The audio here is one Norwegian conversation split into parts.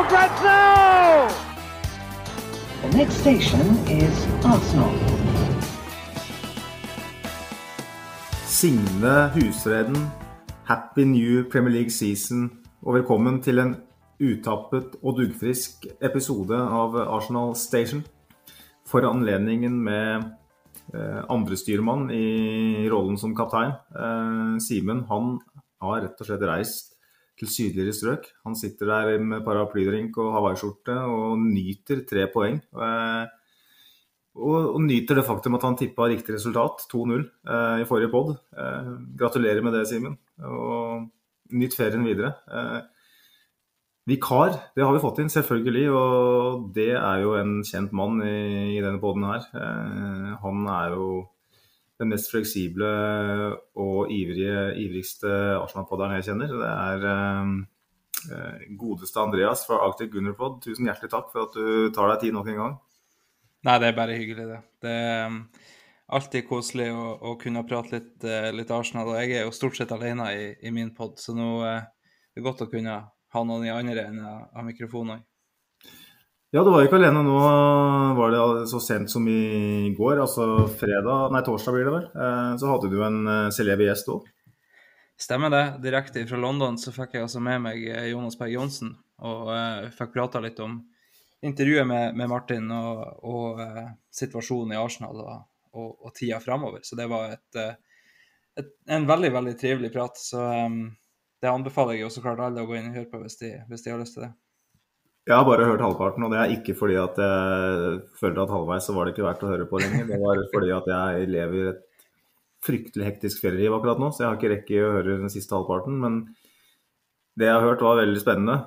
for grabs now! The next station is Arsenal. Signe Husreden, happy new Premier League season, og velkommen til en utappet og duggfrisk episode av Arsenal Station. For anledningen med eh, andrestyrmann i rollen som kaptein. Eh, Simen han har rett og slett reist til sydligere strøk. Han sitter der med paraplydrink og hawaiiskjorte og nyter tre poeng. Eh, og, og nyter det faktum at han tippa riktig resultat, 2-0, eh, i forrige pod. Eh, gratulerer med det, Simen. Og nytt ferien videre. Vikar, det har vi fått inn, selvfølgelig. Og det er jo en kjent mann i, i denne poden her. Han er jo den mest fleksible og ivrige, ivrigste Arsenal-podderen jeg kjenner. Det er eh, eh, godeste Andreas fra Arctic Gunnerpod. Tusen hjertelig takk for at du tar deg tid nok en gang. Nei, det er bare hyggelig, det. Det er um, alltid koselig å, å kunne prate litt, eh, litt Arsenal. Og jeg er jo stort sett alene i, i min pod, så nå eh, det er godt å kunne ha noen i andre enden av mikrofonen òg. Ja, du var ikke alene nå. Var det så sent som i går, altså fredag, nei torsdag blir det vel, eh, så hadde du en celeb gjest òg. Stemmer det. Direkte fra London så fikk jeg altså med meg eh, Jonas Berg Johnsen, og uh, fikk prata litt om intervjuet med, med Martin og, og uh, situasjonen i Arsenal og, og, og tida framover. Så det var et, et, en veldig, veldig trivelig prat. Så um, det anbefaler jeg jo så klart alle å gå inn og høre på hvis de, hvis de har lyst til det. Jeg har bare hørt halvparten, og det er ikke fordi at jeg følte at halvveis så var det ikke verdt å høre på lenger. Det var fordi at jeg lever et fryktelig hektisk ferieliv akkurat nå, så jeg har ikke rekke å høre den siste halvparten. Men det jeg har hørt var veldig spennende.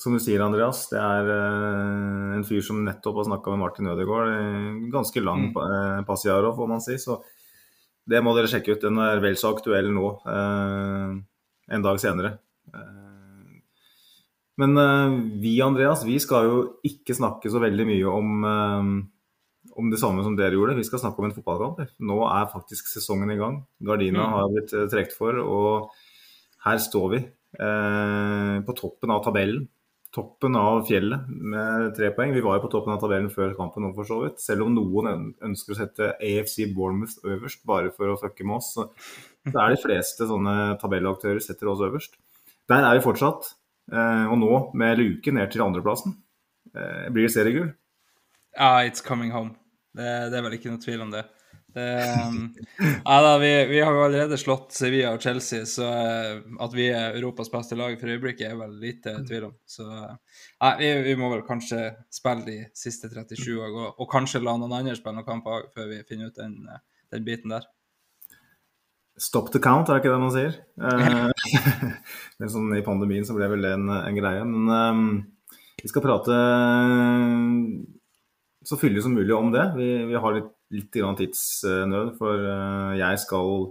Som du sier, Andreas, det er uh, en fyr som nettopp har snakka med Martin Ødegaard. Ganske lang mm. uh, passiaro, får man si. Så det må dere sjekke ut. Den er vel så aktuell nå, en dag senere. Men vi, Andreas, vi skal jo ikke snakke så veldig mye om, om det samme som dere gjorde. Vi skal snakke om en fotballkamp. Nå er faktisk sesongen i gang. Gardina mm. har blitt trukket for, og her står vi på toppen av tabellen toppen av fjellet med tre poeng. Vi var jo på toppen av tabellen før kampen nå, for så vidt. Selv om noen ønsker å sette AFC Bournemouth øverst bare for å fucke med oss, så, så er de fleste sånne tabellaktører setter oss øverst. Der er vi fortsatt. Eh, og nå med luke ned til andreplassen. Eh, blir det seriegull? Ja, it's coming home. Det, det, er vel ikke noe tvil om det. det um, ja, da, vi, vi, har jo allerede slått Sevilla og Chelsea, så uh, at vi er Europas beste lag for øyeblikket, er vel lite tvil om. Så uh, vi, vi, må vel kanskje spille de siste 37 og, og, kanskje la noen andre spille noen kamper før vi finner ut den, den biten der. Stop the count, er det ikke det man sier? men sånn I pandemien så ble vel det en, en greie. Men um, vi skal prate så fyldig som mulig om det. Vi, vi har litt, litt tidsnød, for uh, jeg skal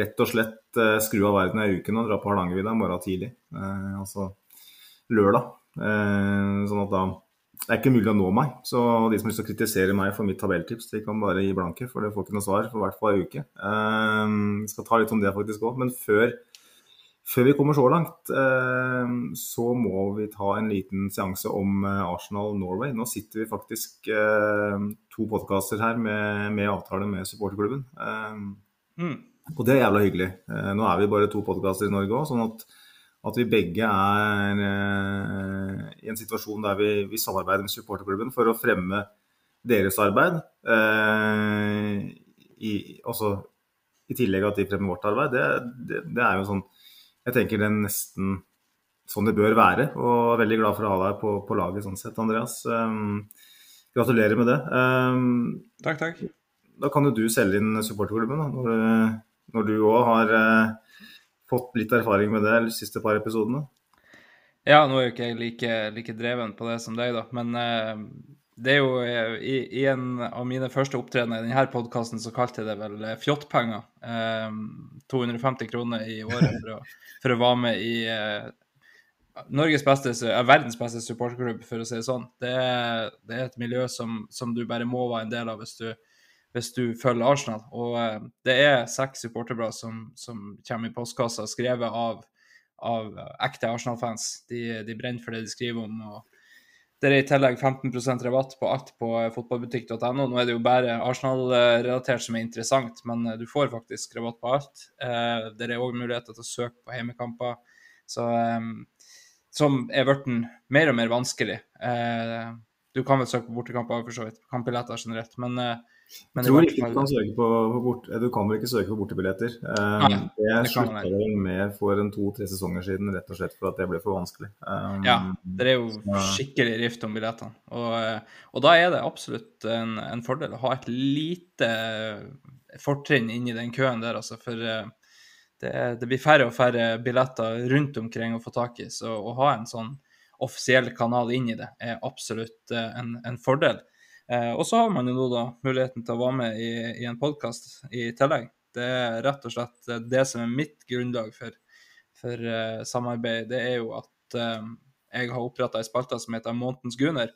rett og slett uh, skru av verden ei uke nå, dra på Hardangervidda i morgen tidlig. Uh, altså lørdag. sånn at da det er ikke mulig å nå meg. Så de som har lyst til å kritisere meg for mitt tabelltips, de kan bare gi blanke, for det får ikke noe svar for hvert fall ei uke. Vi skal ta litt om det faktisk òg. Men før, før, vi kommer så langt, så må vi ta en liten seanse om Arsenal Norway. Nå sitter vi faktisk to podkaster her med, med, avtale med supporterklubben. Mm. Og det er jævla hyggelig. Nå er vi bare to podkaster i Norge òg, sånn at at vi begge er eh, i en situasjon der vi, vi, samarbeider med supporterklubben for å fremme deres arbeid. Eh, i, også, I tillegg at de fremmer vårt arbeid. Det, det, det, er jo sånn Jeg tenker det er nesten sånn det bør være. Og er veldig glad for å ha deg på, på laget sånn sett, Andreas. Um, gratulerer med det. Um, takk, takk. Da kan jo du selge inn supporterklubben, når, når du òg har uh, fått litt erfaring med det de siste par episodene? Ja, nå er jo ikke jeg like, like dreven på det som deg, da. Men eh, det er jo eh, i, i, en av mine første opptredener i denne podkasten så kalte jeg det vel eh, fjottpenger. Eh, 250 kroner i året for å, for å være med i eh, Norges beste, eh, verdens beste supporterklubb, for å si det sånn. Det det er et miljø som, som, du bare må være en del av hvis du, hvis du følger Arsenal. Og eh, det er seks supporterblad som, som kommer i postkassa, skrevet av av ekte Arsenal-fans. De, de, brenner for det de skriver om. og Det er i tillegg 15% rabatt på alt på fotballbutikk.no. Nå er det jo bare Arsenal-relatert som er interessant, men eh, du får faktisk rabatt på alt. Eh, det er òg muligheter til å søke på heimekamper, eh, som er blitt mer og mer vanskelig. Eh, du kan vel søke på bortekamper for så vidt, kampbilletter generelt, men eh, men tror ikke du kan søke på, bort, du kan vel ikke søke på bortebilletter. Um, Nei, det slutta jeg med for en to-tre sesonger siden, rett og slett for at det ble for vanskelig. Um, ja, det er jo skikkelig rift om billettene. Og, eh, og, da er det absolutt en, en, fordel å ha et lite fortrinn inni den køen der, altså. For det, det, blir færre og færre billetter rundt omkring å få tak i. Så å ha en sånn offisiell kanal inn i det er absolutt en, en fordel. Eh, og så har man jo nå da muligheten til å være med i, i en podkast i tillegg. Det er rett og slett eh, det som er mitt grunnlag for, for uh, samarbeid. Det er jo at uh, jeg har oppretta ei spalte som heter Månedens Gunner,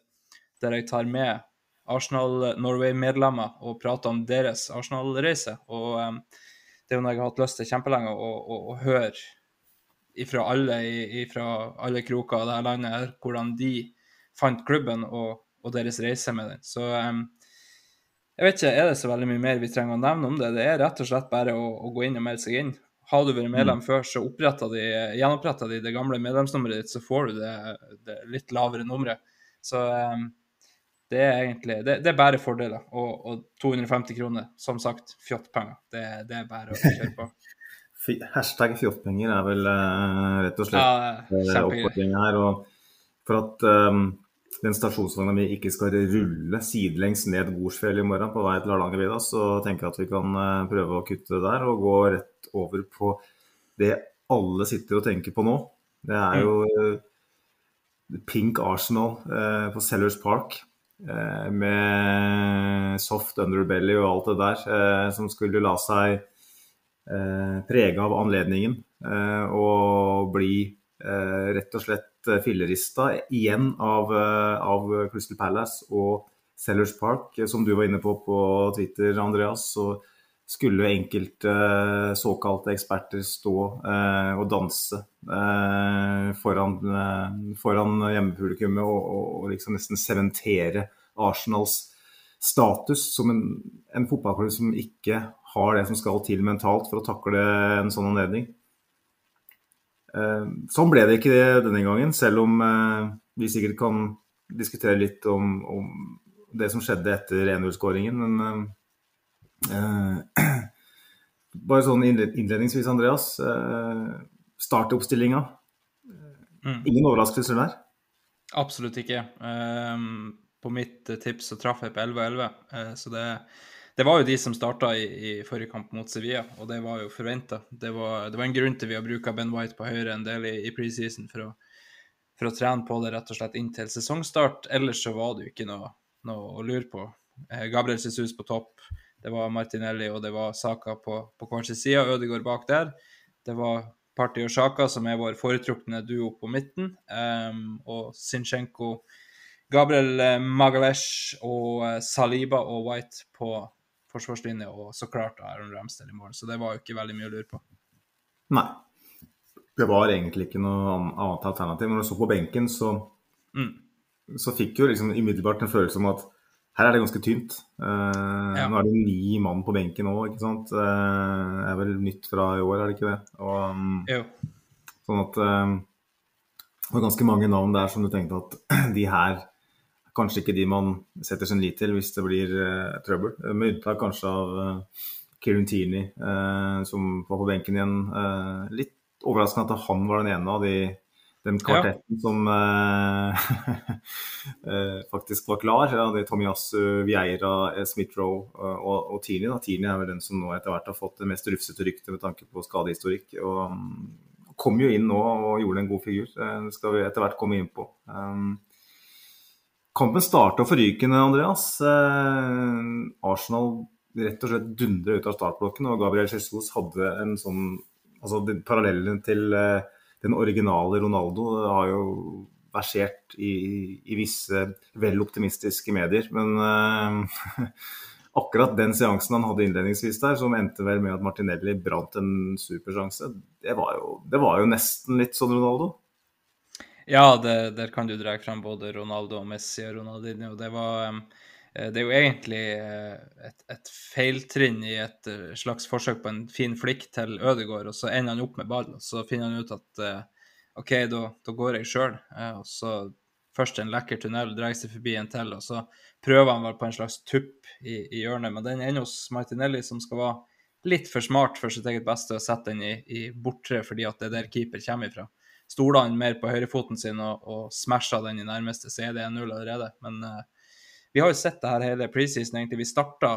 der jeg tar med Arsenal Norway-medlemmer og prater om deres Arsenal-reise. Og um, det er jo noe jeg har hatt lyst til kjempelenge å, å, å høre ifra alle, ifra alle kroker av dette landet, hvordan de fant klubben og og deres reise med den. Så um, jeg vet ikke, er det så veldig mye mer vi trenger å nevne om det? Det er rett og slett bare å, å gå inn og melde seg inn. Har du vært medlem mm. før, så de, gjenoppretter de det gamle medlemsnummeret ditt, så får du det, det litt lavere nummeret. Så um, det er egentlig det, det, er bare fordeler. Og, og 250 kroner, som sagt, fjottpenger. Det, det er bare å kjøre på. Hashtag fjottpenger er vel uh, rett og slett ja, oppfordringa her. Og for at um, den stasjonsvogna mi ikke skal rulle sidelengs ned Gorsfjell i morgen på vei til Hardangervidda, så tenker jeg at vi kan eh, prøve å kutte der og gå rett over på det alle sitter og tenker på nå. Det er jo mm. Pink Arsenal eh, på Sellers Park. Eh, med soft underbelly og alt det der, eh, som skulle la seg eh, prege av anledningen eh, og bli rett og slett Eh, fillerista igjen av, eh, av, Crystal Palace og Sellers Park. Eh, som du var inne på på Twitter, Andreas, så skulle enkelte såkalte eksperter stå eh, og danse eh, foran, eh, foran hjemmepublikummet og, og, og, liksom nesten sementere Arsenals status som en, en fotballklubb som ikke har det som skal til mentalt for å takle en sånn anledning. Eh, sånn ble det ikke denne gangen, selv om eh, vi sikkert kan diskutere litt om, om det som skjedde etter 1-0-skåringen. Men eh, bare sånn innledningsvis, Andreas. Eh, Startoppstillinga. Mm. Ingen overraskelser der? Absolutt ikke. Um, på mitt tips så traff jeg på 11-11, uh, så det det var jo de som starta i, i, forrige kamp mot Sevilla, og det var jo forventa. Det, det, var en grunn til vi har bruka Ben White på høyre en del i, i preseason for å, for å, trene på det rett og slett inntil sesongstart. Ellers så var det jo ikke noe, noe å lure på. Eh, Gabriel Jesus på topp, det var Martinelli og det var Saka på, på hver sin side. Ødegaard bak der. Det var Party og Sjaka som er vår foretrukne duo på midten. Um, og Sinchenko, Gabriel eh, Magalesh og eh, Saliba og White på forsvarslinje, og så klart Aaron Ramsdale i mål. Så det var jo ikke veldig mye å lure på. Nei. Det var egentlig ikke noe annet alternativ. Når du så på benken, så, mm. så fikk jo liksom umiddelbart en følelse om at her er det ganske tynt. Uh, ja. Nå er det ni mann på benken òg, ikke sant. Uh, det er vel nytt fra i år, er det ikke det? Og, um, sånn at um, det var ganske mange navn der som du tenkte at de her kanskje ikke de man setter sin lit til hvis det blir uh, trøbbel. Med unntak kanskje av uh, Kieran Tierney, uh, som var på benken igjen. Uh, litt overraskende at han var den ene av de, den kvartetten ja. som faktisk var klar. Ja, det er Tomiyasu, Vieira, Smith-Roe og, og Tierney. Da. Tierney er vel den som nå etter hvert har fått det mest rufsete ryktet med tanke på skadehistorikk. Og, kom jo inn nå og gjorde en god figur. Det skal vi etter hvert komme inn på. Um, kampen starta forrykende, Andreas. Uh, Arsenal rett og slett dundra ut av startblokken, og Gabriel Jesus hadde en sånn altså Parallellen til uh, den originale Ronaldo har jo versert i, i visse vel optimistiske medier. Men uh, akkurat den seansen han hadde innledningsvis der, som endte vel med at Martinelli brant en supersjanse, det var jo, det var jo nesten litt sånn Ronaldo. Ja, det, der kan du dra frem både Ronaldo og Messi og Ronaldinho. Det, var, eh, det er jo egentlig eh, et, et, feiltrinn i et eh, slags forsøk på en fin flikk til Ødegaard, og så ender han opp med ballen. Og så finner han ut at OK, da, da går jeg sjøl. Og så først en lekker tunnel, drar seg forbi en til, og så prøver han vel på en slags tupp i, i hjørnet. Men den ender hos Martinelli, som skal være litt for smart for sitt eget beste, og sette den i, i bortre fordi at det er der keeper kommer ifra stoler han mer på høyrefoten sin og, og smasher den i nærmeste, så er det 1-0 allerede. Men uh, vi har jo sett det her hele preseason, egentlig. Vi starta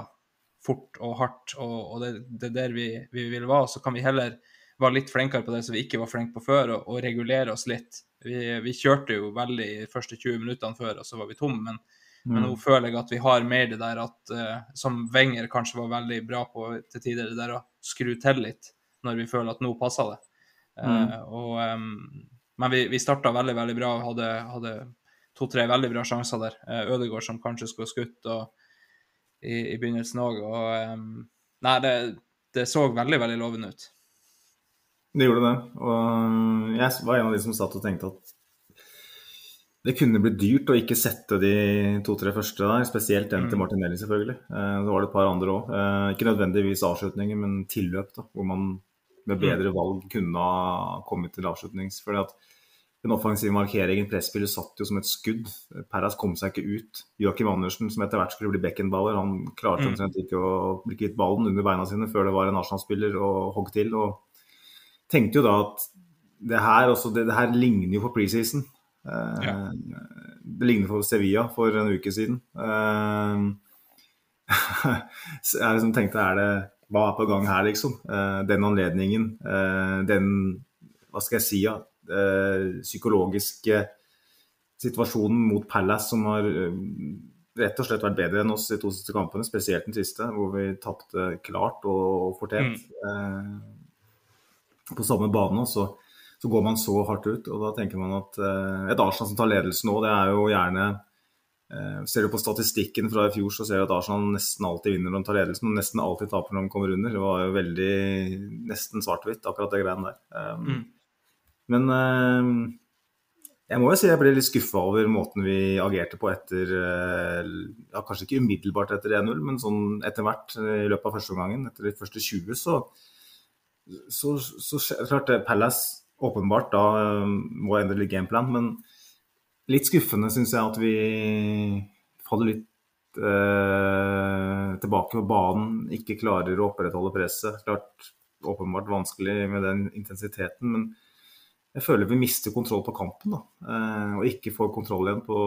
fort og hardt, og, og det, det, er der vi, vi, vil være. Så kan vi heller være litt flinkere på det som vi ikke var flinke på før, og, og regulere oss litt. Vi, vi, kjørte jo veldig de første 20 minuttene før, og så var vi tomme. Men, mm. men, nå føler jeg at vi har mer det der at, uh, som Wenger kanskje var veldig bra på til tider, det der å skru til litt når vi føler at nå passer det. Mm. Uh, og, um, men vi, vi starta veldig veldig bra og hadde, hadde to-tre veldig bra sjanser der. Ødegård Ødegaard som kanskje skulle skutt og, i, i, begynnelsen òg. Og um, nei, det, det, så veldig, veldig lovende ut. Det gjorde det. Og jeg var en av de som satt og tenkte at det kunne bli dyrt å ikke sette de to-tre første der, spesielt den til Martin Martinelli, selvfølgelig. Eh, så var det et par andre òg. Ikke nødvendigvis avslutninger, men tilløp, da, hvor man med bedre valg kunne ha kommet til avslutnings. fordi at den offensive markeringen, presspillet, satt jo som et skudd. Perras kom seg ikke ut. Joakim Andersen, som etter hvert skulle bli Beckenbauer, han klarte mm. omtrent ikke å bli kvitt ballen under beina sine før det var en Arsenal-spiller og hogg til. og tenkte jo da at det her, også, det, det her ligner jo på preseason. Eh, ja. Det ligner på Sevilla for en uke siden. Eh, jeg liksom tenkte er det hva er på gang her, liksom? Eh, den anledningen, eh, den hva skal jeg si, ja, eh, psykologiske situasjonen mot Palace som har rett og slett vært bedre enn oss i to siste kampene, spesielt den siste, hvor vi tapte klart og fortjent. Mm. På samme bane så, så, går man så hardt ut, og da tenker man at et Arsenal som tar ledelsen nå, det er jo gjerne ser du på statistikken fra i fjor, så ser du at Arsenal nesten alltid vinner når de tar ledelsen, og nesten alltid taper når de kommer under. Det var jo veldig nesten svart-hvitt, akkurat det greiene der. Um, mm. Men um, jeg må jo si jeg ble litt skuffa over måten vi agerte på etter uh, ja, Kanskje ikke umiddelbart etter 1-0, men sånn etter hvert i løpet av første omgangen. Etter de første 20, så, så, så, så klart Palace åpenbart da må endre litt gameplan, men litt skuffende, syns jeg, at vi faller litt eh, tilbake på banen. Ikke klarer å opprettholde presset. Klart åpenbart vanskelig med den intensiteten, men jeg føler vi mister kontroll på kampen. da, eh, Og ikke får kontroll igjen på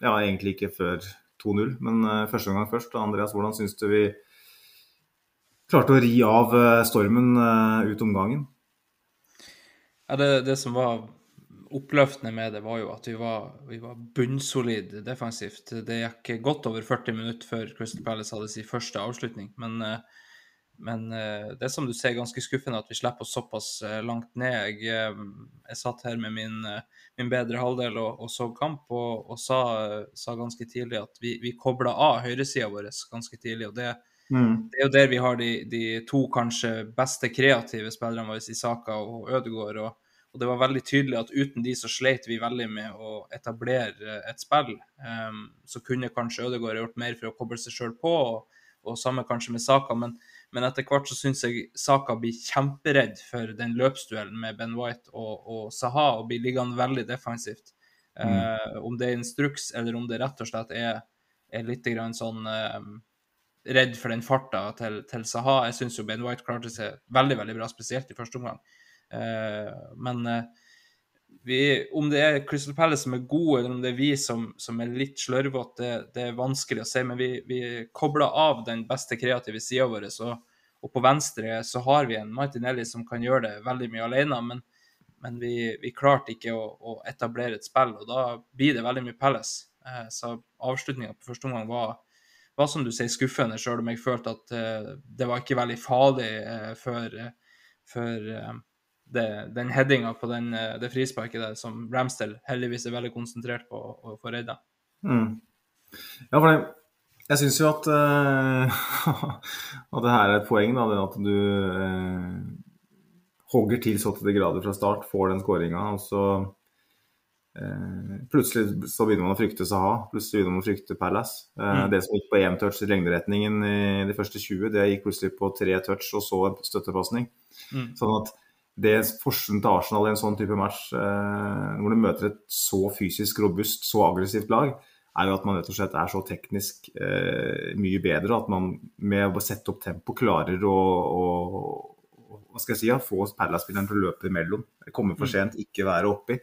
Ja, egentlig ikke før 2-0, men eh, første gang først. Andreas, hvordan syns du vi klarte å ri av eh, stormen eh, ut omgangen? Ja, det, det som var oppløftende med det var jo at vi var, vi var bunnsolide defensivt. Det gikk godt over 40 minutter før Crystal Palace hadde sin første avslutning. Men, eh, men, eh, det er som du ser ganske skuffende at vi slipper oss såpass eh, langt ned. Jeg, jeg satt her med min, min bedre halvdel og, og så kamp og, og sa, sa, ganske tidlig at vi, vi kobla av høyresida vår ganske tidlig. og det Mm. Det er jo der vi har de, de, to kanskje beste kreative spillerne våre, Isaka og Ødegaard. Og, og det var veldig tydelig at uten de så sleit vi veldig med å etablere et spill. Um, så kunne kanskje Ødegaard gjort mer for å koble seg sjøl på, og, og, samme kanskje med Saka. Men, men etter hvert så syns jeg Saka blir kjemperedd for den løpsduellen med Ben White og, og Saha, og blir liggende veldig defensivt. Mm. Uh, om det er instruks, eller om det rett og slett er, er litt grann sånn uh, redd for den farta til, til Saha. Jeg syns Ben White klarte seg veldig veldig bra, spesielt i første omgang. Eh, men eh, vi, om det er Crystal Palace som er gode, eller om det er vi som, som er litt slørvete, det, det, er vanskelig å si. Men vi, vi kobler av den beste kreative sida vår. Og, og på venstre så har vi en Martinelli som kan gjøre det veldig mye alene, men, men vi, vi, klarte ikke å, å, etablere et spill, og da blir det veldig mye Palace. Eh, så avslutninga på første omgang var, var, som du sier, skuffende, sjøl om jeg følte at eh, det var ikke veldig farlig eh, før, før det, den headinga på den, det frisparket der som Ramsdale heldigvis er veldig konsentrert på å få redda. Mm. Ja, for det, jeg syns jo at, uh, at det her er et poeng, da, at du uh, hogger til så til de grader fra start, får den skåringa, og så uh, plutselig så begynner man å frykte Saha, plutselig begynner man å frykte Palace. Mm. Det som gikk på én touch i lengderetningen i de første 20, det gikk plutselig på tre touch og så en støttepasning. Mm. Sånn at det forskjellen til Arsenal i en sånn type match, hvor du møter et så fysisk robust, så aggressivt lag, er jo at man rett og slett er så teknisk eh, mye bedre at man med å sette opp tempo klarer å, å hva skal jeg si, ja, få Perla-spilleren til å løpe imellom. Komme for mm. sent, ikke være oppi.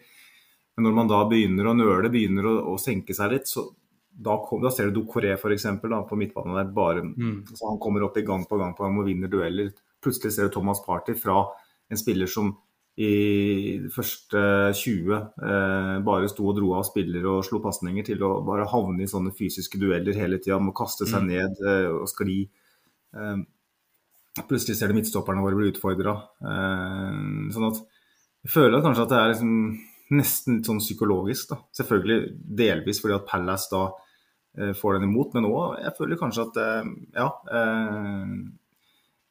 Men når man da begynner å nøle, begynner å, å senke seg litt, så da, kom, da ser du Dokoré f.eks. på midtbanen der bare mm. så Han kommer opp i gang på gang på gang og vinner dueller. Plutselig ser du Thomas Party fra en spiller som i de første 20 eh, bare sto og dro av spillere og slo pasninger, til å bare havne i sånne fysiske dueller hele tida, må kaste seg mm. ned eh, og skli. Eh, plutselig ser du midtstopperne våre bli utfordra. Eh, sånn at jeg føler kanskje at det er liksom nesten litt sånn psykologisk. da. Selvfølgelig delvis fordi at Palace da eh, får den imot, men òg jeg føler kanskje at eh, ja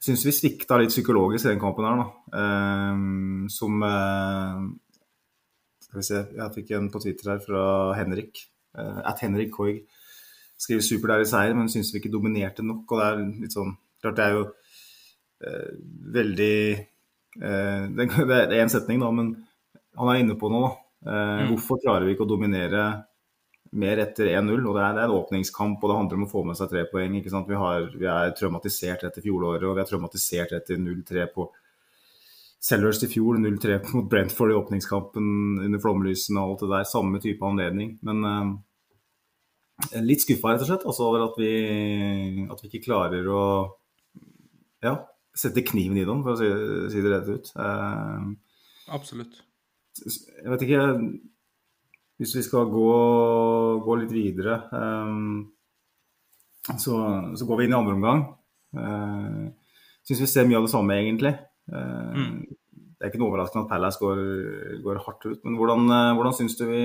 syns vi svikta litt psykologisk i den kampen her, da. Um, som uh, Skal vi se, jeg fikk en på Twitter her fra Henrik. Uh, at Henrik Koig skriver i seier, men syns vi ikke dominerte nok. Og det er litt sånn Klart det er jo uh, veldig det, det er én setning, da, men han er inne på noe, da. Mm. Hvorfor klarer vi ikke å dominere mer etter 1-0. og det er, det er, en åpningskamp, og det handler om å få med seg tre poeng. ikke sant? Vi, har, vi er traumatisert etter fjoråret, og vi er traumatisert etter 0-3 på Sellers i fjor. 0-3 mot Brentford i åpningskampen under flomlysene og alt det der. Samme type anledning. Men eh, litt skuffa rett og slett altså, over at vi, at vi, ikke klarer å ja, sette kniven i dem, for å si, si det rett ut. Eh, Absolutt. Jeg vet ikke hvis vi skal gå, gå litt videre, um, så, så, går vi inn i andre omgang. Uh, Syns vi ser mye av det samme, egentlig. Uh, mm. Det er ikke noe overraskende at Palace går, går hardt ut. Men hvordan, uh, hvordan syns du vi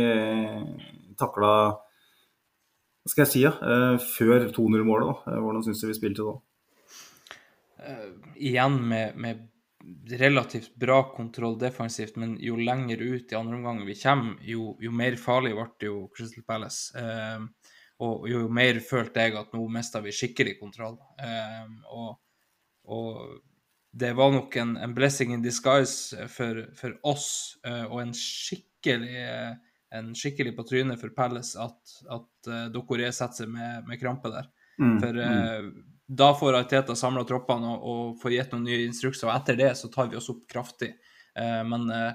takla Hva skal jeg si, ja? Uh, før 2-0-målet? Hvordan syns du vi spilte da? igjen med, med relativt bra kontroll defensivt, men jo lenger ut i andre omgang vi kommer, jo, jo mer farlig ble jo Crystal Palace. Eh, og jo mer følte jeg at nå mista vi skikkelig kontroll. Eh, og, og, det var nok en, en blessing in disguise for, for oss, eh, og en skikkelig en skikkelig på trynet for Palace at, at uh, Dokoré setter seg med, med krampe der. Mm, for uh, da får Ariteta samla troppene og, og, får gitt noen nye instrukser. og Etter det så tar vi oss opp kraftig. Eh, men, eh,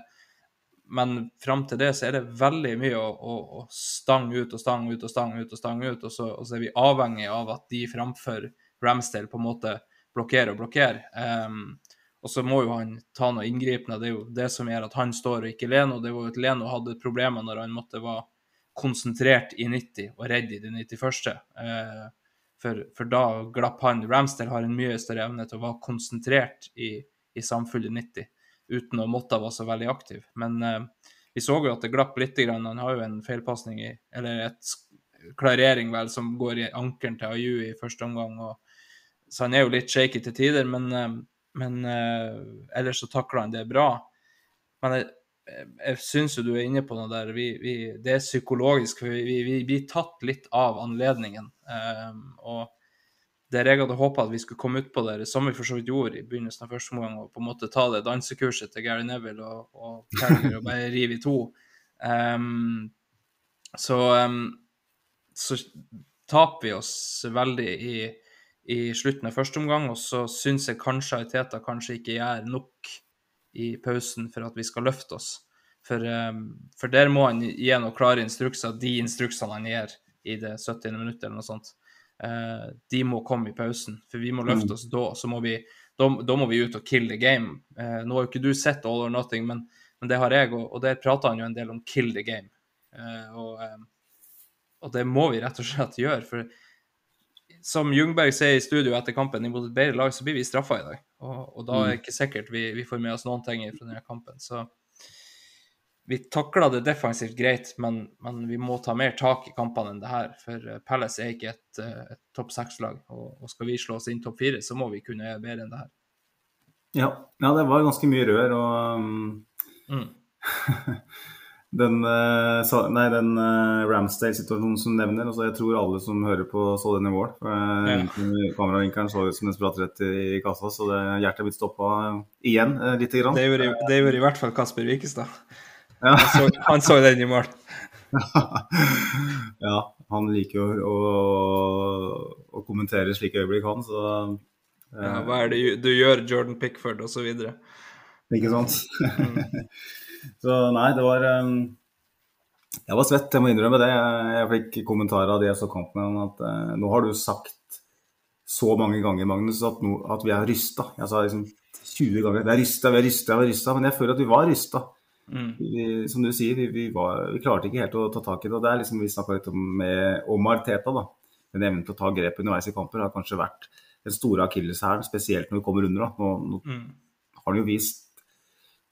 men fram til det så er det veldig mye å, å, å stange ut og stange ut og stange ut. Og stange ut, og så, og så er vi avhengig av at de framfor Ramsdale på en måte blokkerer og blokkerer. Um, og så må jo han ta noe inngripende. Det er jo det som gjør at han står og ikke Leno. Det var jo at Leno hadde problemer når han måtte være konsentrert i 90 og redd i det 91. Uh, for, for, da glapp han. Ramster har en mye større evne til å være konsentrert i, i samfunnet 90 uten å måtte være så veldig aktiv. Men eh, vi så jo at det glapp litt. Grann. Han har jo en feilpasning i Eller et klarering, vel, som går i ankelen til Ayu i første omgang. Og, så han er jo litt shaky til tider, men, eh, men eh, ellers så takler han det bra. Men jeg, jeg syns jo du er inne på noe der. Vi, vi, det er psykologisk. for Vi, vi, blir tatt litt av anledningen. Um, og der jeg hadde håpa at vi skulle komme ut på det, som vi for så vidt gjorde i begynnelsen av første omgang, og på en måte ta det dansekurset til Gary Neville og, og og bare rive i to. Um, så, um, så taper vi oss veldig i, i slutten av første omgang, og så syns jeg kanskje Teta kanskje ikke gjør nok i pausen for at vi skal løfte oss. For, um, for der må han gi noen klare instrukser. De instruksene han gir i det 70. minuttet eller noe sånt, uh, de må komme i pausen. For vi må løfte mm. oss da. Så må vi da, da må vi ut og kill the game. Eh, nå har jo ikke du sett All or Nothing, men, men det har jeg, og, og der prater han jo en del om kill the game. Eh, og, og det må vi rett og slett gjøre. for som Jungberg sier i studio etter kampen, imot et bedre lag, så blir vi straffa i dag. Og, og da er det ikke sikkert vi, vi får med oss noen ting fra denne kampen. Så vi takla det defensivt greit, men, men, vi må ta mer tak i kampene enn det her. For eh, Palace er ikke et, eh, et topp seks-lag, og, og, skal vi slå oss inn topp fire, så må vi kunne gjøre bedre enn det her. Ja, ja det var ganske mye rør og mm. den, eh, nei, den Ramsdale-situasjonen som du nevner. Altså, jeg tror alle som hører på, så den i vår. Ja. Kameravinkelen så ut som den spratt rett i, kassa, så det, hjertet mitt stoppa igjen lite grann. Det gjorde, det gjorde, i hvert fall Kasper Wikestad. Ja. Han, så, han, så, den i mål. ja, han liker jo å, å, kommentere slike øyeblikk, han, så ja, Hva er det du gjør, Jordan Pickford, osv.? Ikke sant? Mm. Så nei, det var um, Jeg var svett, jeg må innrømme det. Jeg, jeg fikk kommentarer av de jeg så kamp med, at uh, nå har du sagt så mange ganger, Magnus, at, no, at vi er rysta. Jeg sa liksom 20 ganger vi er rysta, vi er rysta, vi er rysta. Men jeg føler at vi var rysta. Mm. Vi, som du sier, vi, vi, var, vi, klarte ikke helt å ta tak i det. og det er liksom Vi snakka litt om, med, om Arteta. da. Den evnen til å ta grep underveis i kamper har kanskje vært den store akilleshælen, spesielt når vi kommer under. da. Nå, nå mm. har han jo vist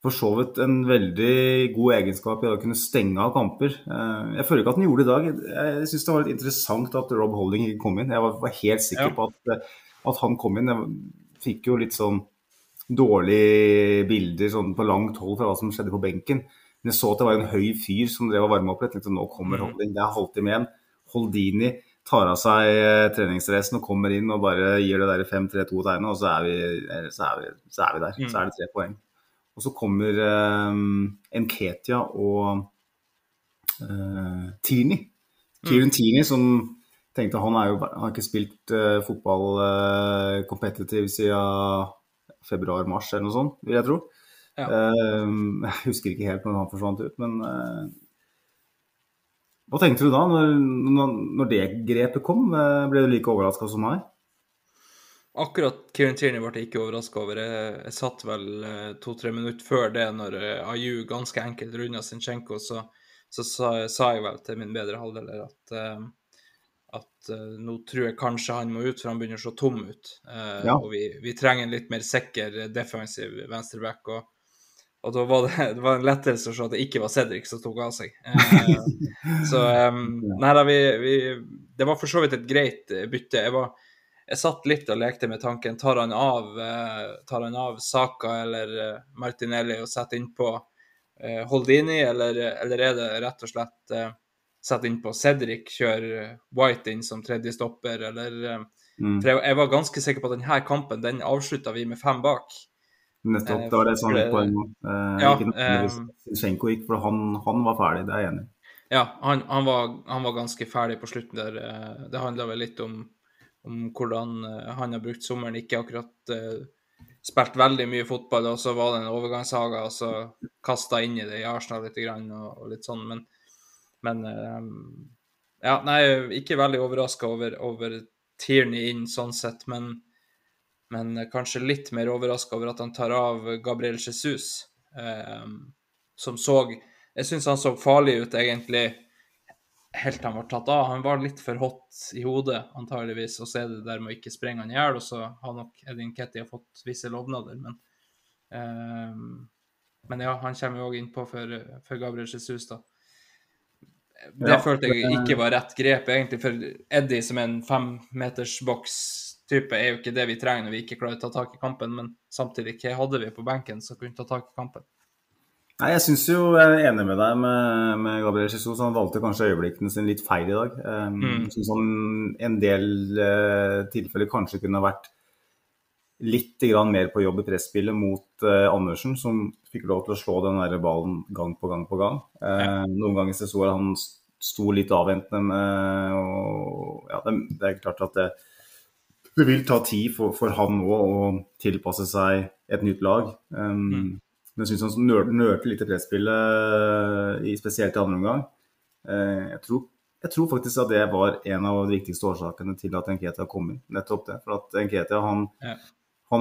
for så vidt en veldig god egenskap i å kunne stenge av kamper. Eh, jeg føler ikke at han gjorde det i dag. Jeg syns det var litt interessant at Rob Holding ikke kom inn. Jeg var helt sikker ja. på at, at, han kom inn. Jeg fikk jo litt sånn dårlige bilder sånn på langt hold fra hva som skjedde på benken. Men jeg så at det var en høy fyr som drev og varma opp. Jeg tenkte nå kommer mm. Holding. Det er halvtime igjen. Holdini tar av seg eh, treningsdressen og kommer inn og bare gir det der 5-3-2-tegnet, og så er, vi, så, er vi, så er vi der. Mm. Så er det tre poeng. Og så kommer um, Nketia og uh, Tini. Kieran mm. Tini, som tenkte han jo, har ikke spilt uh, fotball uh, competitive siden februar-mars eller noe sånt, vil jeg tro. Ja. Uh, jeg husker ikke helt når han forsvant ut, men uh, hva tenkte du da, når, når det grepet kom? Ble du like overraska som meg? Akkurat Kieran Tierney ble jeg ikke overraska over. Jeg, jeg, satt vel eh, to-tre minutter før det, når Aju ganske enkelt runda Sinchenko, så, så sa, sa, jeg vel til min bedre halvdeler at, uh, at uh, nå tror jeg kanskje han må ut, for han begynner å se tom ut. Uh, ja. Og vi, vi, trenger en litt mer sikker defensiv venstreback. Og, og da var det, det var en lettelse å se at det ikke var Cedric som tok av seg. så um, nei da, vi, vi, Det var for så vidt et greit bytte. Jeg var jeg satt litt og lekte med tanken. Tar han av, eh, tar han av Saka eller eh, Martinelli og setter innpå eh, Holdini, eller, eller, er det rett og slett eh, sette innpå Cedric, kjøre White inn som tredje stopper, eller eh, mm. For jeg, jeg, var ganske sikker på at denne kampen den avslutta vi med fem bak. Nettopp, det var det som var mitt poeng. Eh, ja, ikke gikk, for han, han, var ferdig, det er jeg enig i. Ja, han, han, var, han, var, ganske ferdig på slutten der. Det handla vel litt om om hvordan eh, han har brukt sommeren. Ikke akkurat uh, spilt veldig mye fotball, og så var det en overgangssaga, og så kasta inn i det i Arsenal litt og, og litt sånn. Men, men um, ja, nei, ikke veldig overraska over, over Tierney inn sånn sett, men, men kanskje litt mer overraska over at han tar av Gabriel Jesus, um, som så Jeg syns han så farlig ut, egentlig helt til han ble tatt av. Han var litt for hot i hodet, antageligvis, og så er det der med å ikke sprenge han i hjel. Og så har nok Edin Ketty fått visse lovnader, men um, Men ja, han kommer jo òg innpå for, for Gabriel Jesus, da. Det ja, følte jeg ikke var rett grep, egentlig, for Eddie som er en femmetersboks-type er jo ikke det vi trenger når vi ikke klarer å ta tak i kampen, men samtidig, hva hadde vi på benken som kunne ta tak i kampen? Nei, Jeg syns jo jeg er enig med deg med, med Gabriel Jesus. Han valgte kanskje øyeblikkene sine litt feil i dag. Um, mm. Syns han en del uh, tilfeller kanskje kunne vært litt mer på jobb i presspillet mot eh, Andersen, som fikk lov til å slå den der ballen gang på gang på gang. Eh. Noen ganger så, jeg han sto litt avventende med og ja, det, det, er klart at det, det vil ta tid for, for han nå å tilpasse seg et nytt lag. Um, mm. Men jeg syns han nørte litt i presspillet, spesielt i andre omgang. Eh, jeg tror, jeg tror, faktisk at det var en av de viktigste årsakene til at Nketia kom inn. Nettopp det. For at Nketia han, ja.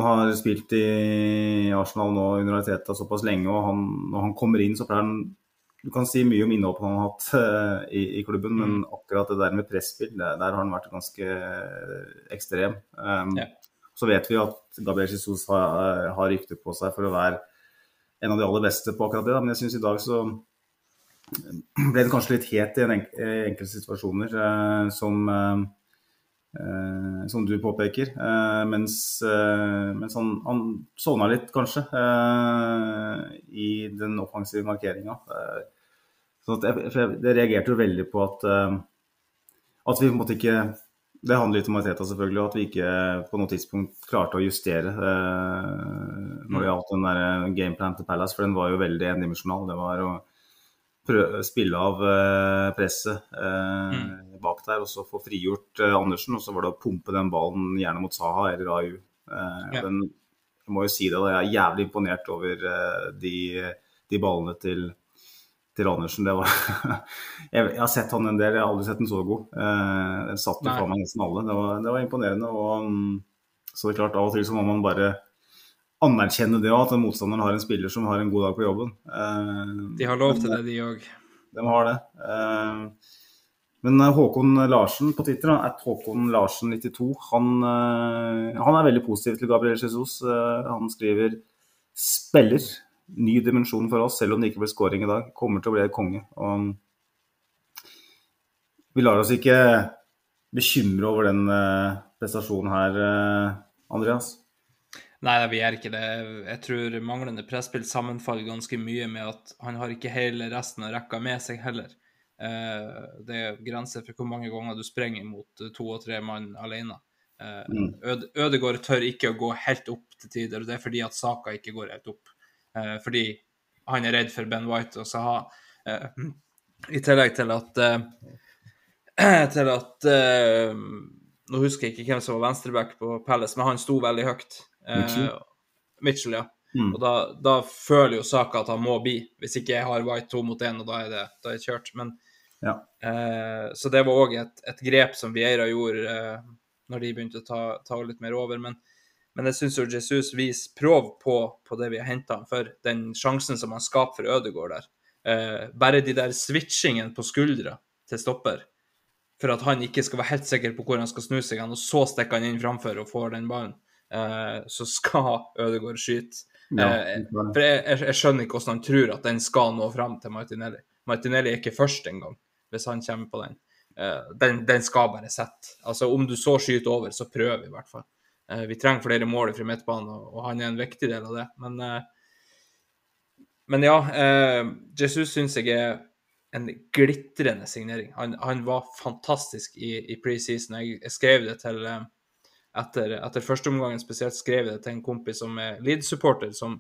Han har spilt i Arsenal nå under Arteta såpass lenge, og han, når han kommer inn, så pleier han Du kan si mye om innholdet han har hatt uh, i, i, klubben, men Mm. akkurat det der med presspill, der, der har han vært ganske eh, ekstrem. Um, Ja. Så vet vi at Gabriel Jesus har, har rykte på seg for å være en av de aller beste på akkurat det, da. men jeg syns i dag så ble det kanskje litt het i en enkelte situasjoner, uh, som eh, Eh, som du påpeker. Eh, mens, eh, mens han, han sovna litt, kanskje, eh, i den offensive markeringa. Eh, sånn jeg, reagerte jo veldig på at, eh, at vi på en måte ikke Det handler litt om Arteta, selvfølgelig, og at vi ikke på noe tidspunkt klarte å justere når det gjaldt den der gameplan til Palace, for den var jo veldig endimensjonal. Det var å prøve, spille av presset eh, bak der, og så få frigjort eh, Andersen. Og så var det å pumpe den ballen gjerne mot Saha eller AU. Eh, Ja. den, jeg må jo si det, da, jeg er jævlig imponert over eh, de, de ballene til, til Andersen. Det var, jeg, har sett han en del, jeg har aldri sett den så god. Eh, den satt jo fra meg nesten alle. Det var, det var imponerende. og mm, så det er klart, Av og til så må man bare anerkjenne det òg, at motstanderen har en spiller som har en god dag på jobben. Eh, De har lov til det, de òg. de har det. Men eh, Håkon Larsen på Twitter, at Håkon Larsen 92, han, eh, han er veldig positiv til Gabriel Jesus. Eh, Han skriver spiller. Ny dimensjon for oss, selv om det ikke ble skåring i dag. Kommer til å bli konge. Og vi lar oss ikke bekymre over den prestasjonen her, Andreas. Nei, vi gjør ikke det. Jeg tror manglende presspill sammenfaller ganske mye med at han har ikke hele resten av rekka med seg heller. Eh, det er grenser for hvor mange ganger du sprenger mot to og tre mann alene. Eh, Ødegård tør ikke å gå helt opp til tider, og det er fordi at saka ikke går helt opp. Eh, fordi han er redd for Ben White og. Eh, I tillegg til at eh, til at eh, Nå husker jeg ikke hvem som var venstreback på Palace, men han sto veldig høyt. Eh, Mitchell? Mitchell, ja. Mm. Og da, da føler jo Saka at han må bli, hvis ikke jeg har White to mot én, og da er det, da er det kjørt. Men, Ja. eh, så det var òg et, et grep som Vieira gjorde eh, når de begynte å ta, ta litt mer over. Men, men jeg syns Jesus viser prov på, på det vi har henta han for. Den sjansen som han skaper for Ødegaard der. Eh, bare de der switchingene på skuldra til stopper, for at han ikke skal være helt sikker på hvor han skal snu seg, og så stikker han inn framfor og får den ballen, eh, så skal Ødegaard skyte. Ja, Eh, for jeg, jeg, jeg skjønner ikke hvordan han tror at den skal nå fram til Martinelli. Martinelli er ikke først engang, hvis han kommer på den. Eh, den. Den skal bare sette. Altså, om du så skyter over, så prøv i hvert fall. Eh, vi trenger flere mål fra midtbanen, og, han er en viktig del av det. Men, eh, men ja, Jesus syns jeg er en glitrende signering. Han, han var fantastisk i, i preseason. Jeg, jeg skrev det til etter, etter førsteomgangen spesielt skrev jeg det til en kompis som er Leeds-supporter, som,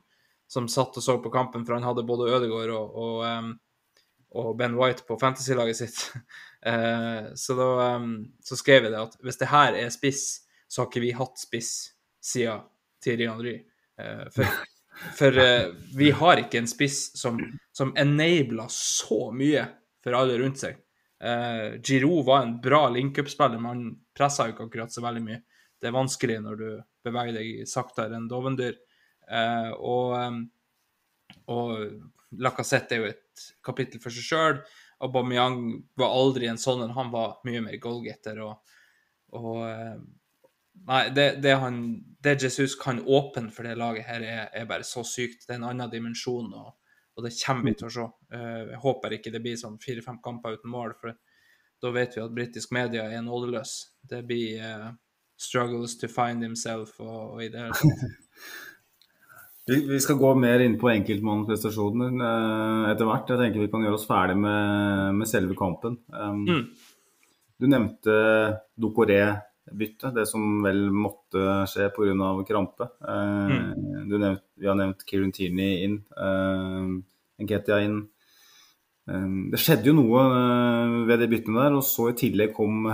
som satt og så på kampen, for han hadde både Ødegaard og, og, em, og Ben White på fantasy-laget sitt. Eh, så da så skrev jeg det at hvis det her er spiss, så har ikke vi hatt spiss siden Thierry Henry. Eh, for for eh, vi har ikke en spiss som, som enabler så mye for alle rundt seg. Uh, Giroud var en bra link-up-spiller, men han pressa jo ikke akkurat så veldig mye. Det er vanskelig når du beveger deg saktere enn dovendyr. Eh, og, em, og Lacassette er jo et kapittel for seg sjøl. Aubameyang var aldri en sånn. Han var mye mer goalgetter. Og, og eh, Nei, det, det, han, det Jesus kan åpne for det laget her, er, er bare så sykt. Det er en annen dimensjon, og, og det kommer vi til å se. Eh, jeg håper ikke det blir sånn fire-fem kamper uten mål, for da vet vi at britisk media er nådeløs. Det blir uh, 'struggles to find himself' og, og i det hele tatt. Vi, skal gå mer inn på enkeltmannsprestasjoner eh, etter hvert. Jeg tenker vi kan gjøre oss ferdig med, med selve kampen. Um, Mm. Du nevnte Dokoré-byttet, det som vel måtte skje pga. krampe. Eh, du nevnt, vi har nevnt Kiruntini inn, uh, Nketia inn. Eh, det skjedde jo noe eh, ved de byttene der, og så i tillegg kom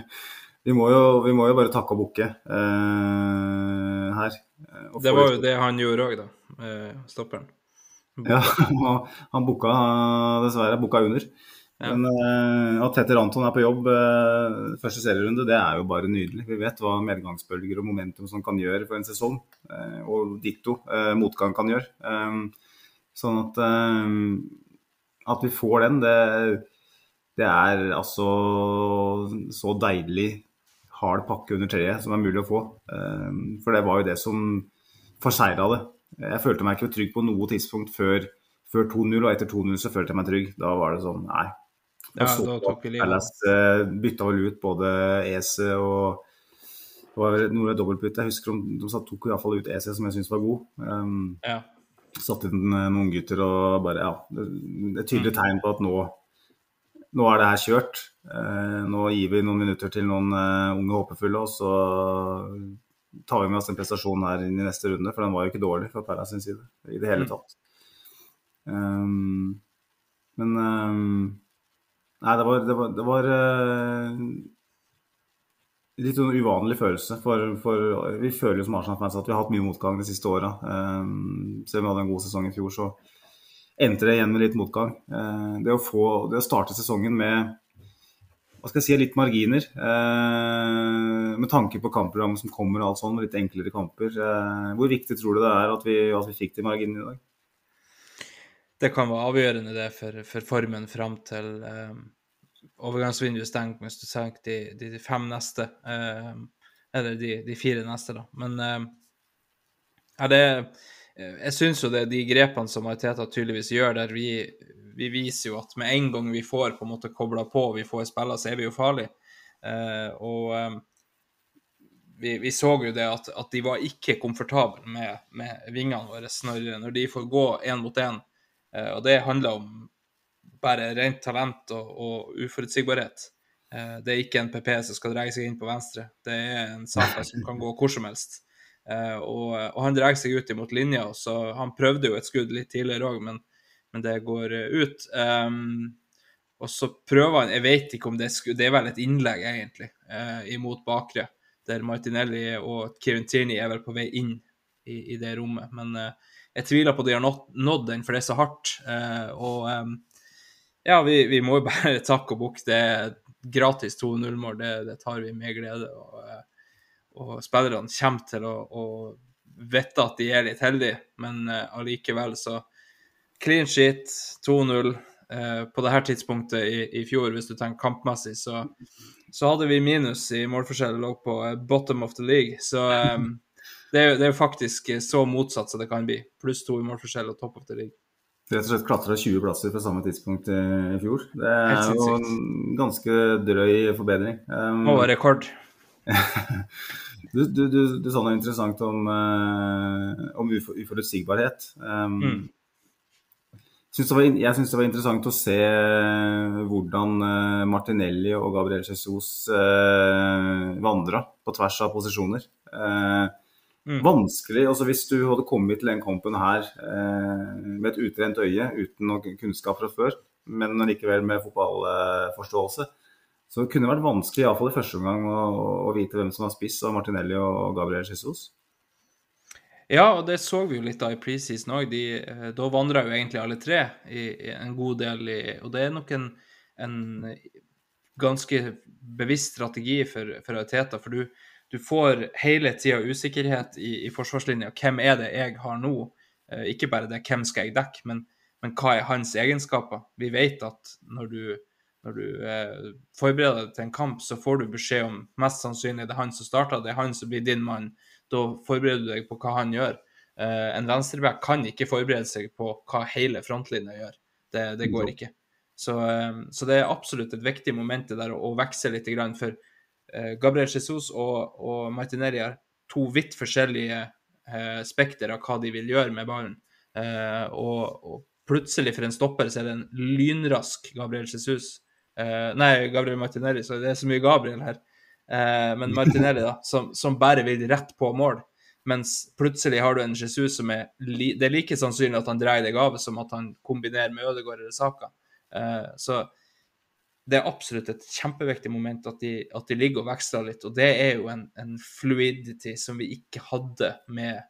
vi, må jo, vi må jo bare takke og bukke eh, her. Eh, Det var jo det han gjorde òg, da. eh, Stopperen. Ja, han booka dessverre booka under. Ja. Men uh, at Petter Anton er på jobb uh, første serierunde, det er jo bare nydelig. Vi vet hva medgangsbølger og momentum som kan gjøre for en sesong. Uh, og ditto motgang kan gjøre. Um, sånn at, at vi får den, det, det er altså så deilig hard pakke under treet som er mulig å få. for det var jo det som forsegla det. Jeg følte meg ikke trygg på noe tidspunkt før, før 2-0, og etter 2-0 så følte jeg meg trygg. Da var det sånn, nei, ja, da tok vi. Palace uh, bytta vel ut både Ese og det var noe dobbeltbytte. Jeg husker de, de tok iallfall ut Ese, som jeg syntes var god. Um, ja. Satte inn uh, noen gutter og bare Ja. Er tydelig tegn på at nå, nå er det her kjørt. Uh, nå gir vi noen minutter til noen uh, unge håpefulle, og så tar vi med oss den prestasjonen her inn i neste runde. For den var jo ikke dårlig fra Perra sin side i det hele tatt. Um, men um, Nei, det var, det var, det var uh, litt sånn uvanlig følelse. For, for vi føler jo som Arsenal-fans at vi har hatt mye motgang de siste åra. Um, selv om vi hadde en god sesong i fjor, så endte det igjen med litt motgang. Uh, det, å få, det å starte sesongen med hva skal jeg si, litt marginer. Uh, med tanke på kampprogrammet som kommer og alt sånt, litt enklere kamper. hvor viktig tror du det er at vi, at vi fikk de marginene i dag? det kan være avgjørende det for, for formen fram til um, overgangsvinduet stenger, hvis du tenker de, de, de, fem neste. Um, eller de, de, fire neste, da. Men um, er det Jeg syns jo det er de grepene som Mariteta tydeligvis gjør, der vi, vi, viser jo at med en gang vi får på en måte kobla på, vi får spille, så er vi jo farlige. Uh, og vi, vi, så jo det at, at, de var ikke komfortable med, med vingene våre når, når de får gå én mot én Eh, og det handler om bare rent talent og, og uforutsigbarhet. Eh, det er ikke en PP som skal dra seg inn på venstre. Det er en Saka som kan gå hvor som helst. Eh, og, og han drar seg ut imot linja, så han prøvde jo et skudd litt tidligere òg, men, men, det går ut. Um, og så prøver han Jeg vet ikke om det er skudd, det er vel et innlegg, egentlig, uh, imot bakre, der Martinelli og Kieran Tierney er vel på vei inn i, i det rommet. Men uh, jeg tviler på at de har nådd den, for det er så hardt. Uh, og um, ja, vi, vi, må jo bare takke og bukke. Det er gratis 2-0-mål, det, det, tar vi med glede. Og, og spillerne kommer til å, å vite at de er litt heldige, men uh, allikevel så Clean sheet, 2-0. på dette tidspunktet i, i, fjor, hvis du tenker kampmessig, så, så hadde vi minus i målforskjell, lå på bottom of the league. Så um, det er, det er faktisk så motsatt som det kan bli. Pluss to i målforskjell og top of the league. Rett og slett klatra 20 plasser fra samme tidspunkt i fjor. Det er jo en ganske drøy forbedring. Um, og rekord. du, du, du, du, sa noe interessant om, uh, om uforutsigbarhet. Um, mm. Synes var, jeg syns det var interessant å se hvordan uh, Martinelli og Gabriel Jesus eh, vandra på tvers av posisjoner. Eh, Mm. Vanskelig, altså Hvis du hadde kommet til den kampen her eh, med et utrent øye, uten noe kunnskap fra før, men likevel med fotballforståelse, så det kunne vært vanskelig, iallfall i første omgang, å, å, vite hvem som var spiss av Martinelli og Gabriel Jesus. Ja, og det så vi jo litt av i preseason òg. Eh, da vandra jo egentlig alle tre i, i en god del i Og det er nok en, en ganske bevisst strategi for, for Ariteta, for du, du får hele tida usikkerhet i, i forsvarslinja. Hvem er det jeg har nå? Eh, ikke bare det hvem skal jeg dekke, men, men, hva er hans egenskaper? Vi vet at når du, når du eh, forbereder deg til en kamp, så får du beskjed om mest sannsynlig det er han som starter, det er han som blir din mann. Da forbereder du deg på hva han gjør. Eh, en venstreback kan ikke forberede seg på hva hele frontlinja gjør. Det, det går ikke. Så, eh, så, det er absolutt et viktig moment det der å, å vekse litt. For Eh, Gabriel Jesus og, og Martinelli har to vidt forskjellige eh, spekter av hva de vil gjøre med ballen. Eh, og, og, plutselig for en stopper så er det en lynrask Gabriel Jesus. Eh, nei, Gabriel Martinelli, så det er så mye Gabriel her. Uh, men Martinelli, da, som, som, bare vil rett på mål. Mens plutselig har du en Jesus som er Det er like sannsynlig at han dreier deg av som at han kombinerer med Ødegaard eller Saka. Uh, så det er absolutt et kjempeviktig moment at de, at de ligger og veksler litt. Og det er jo en, en fluidity som vi ikke hadde med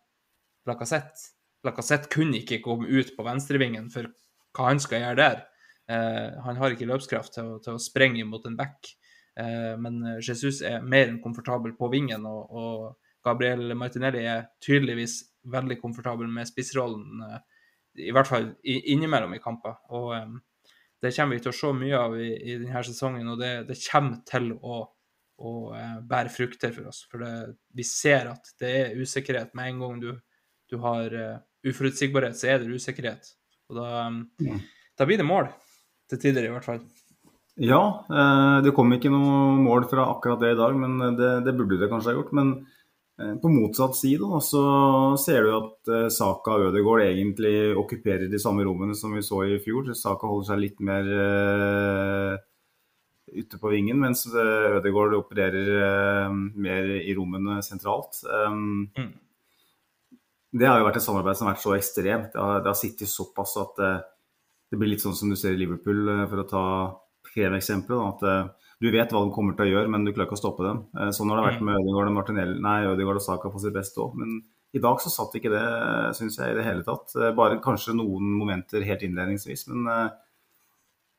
Lacassette. Lacassette kunne ikke komme ut på venstrevingen for hva han skal gjøre der. Eh, han har ikke løpskraft til å, til å sprenge mot en back, eh, men Jesus er mer enn komfortabel på vingen. Og, og Gabriel Martinelli er tydeligvis veldig komfortabel med spissrollen, eh, i hvert fall innimellom i kamper. Og eh, det kommer vi til å se mye av i, i denne sesongen, og det, det kommer til å og eh, bære frukter for oss. For det, vi ser at det er usikkerhet. Med en gang du, du har uh, uforutsigbarhet, så er det usikkerhet. Og da, um, da, blir det mål. Til tider, i hvert fall. Ja, eh, det kom ikke noe mål fra akkurat det i dag, men det, det burde det kanskje ha gjort. Men eh, på motsatt side da, så ser du at eh, Saka og Ødegaard egentlig okkuperer de samme rommene som vi så i fjor. Saka holder seg litt mer ute på vingen, mens Ødegaard opererer mer i rommene sentralt. Mm. Det har jo vært et samarbeid som har vært så ekstremt. Det har, det har sittet såpass at det blir litt sånn som du ser i Liverpool, uh, for å ta kremeksempelet. At du vet hva de kommer til å gjøre, men du klarer ikke å stoppe dem. sånn har det vært mm. med Ødegaard og Martinelli, nei, Ødegaard og Saka på sitt beste òg. Men i dag så satt ikke det, syns jeg, i det hele tatt. Bare kanskje noen momenter helt innledningsvis. men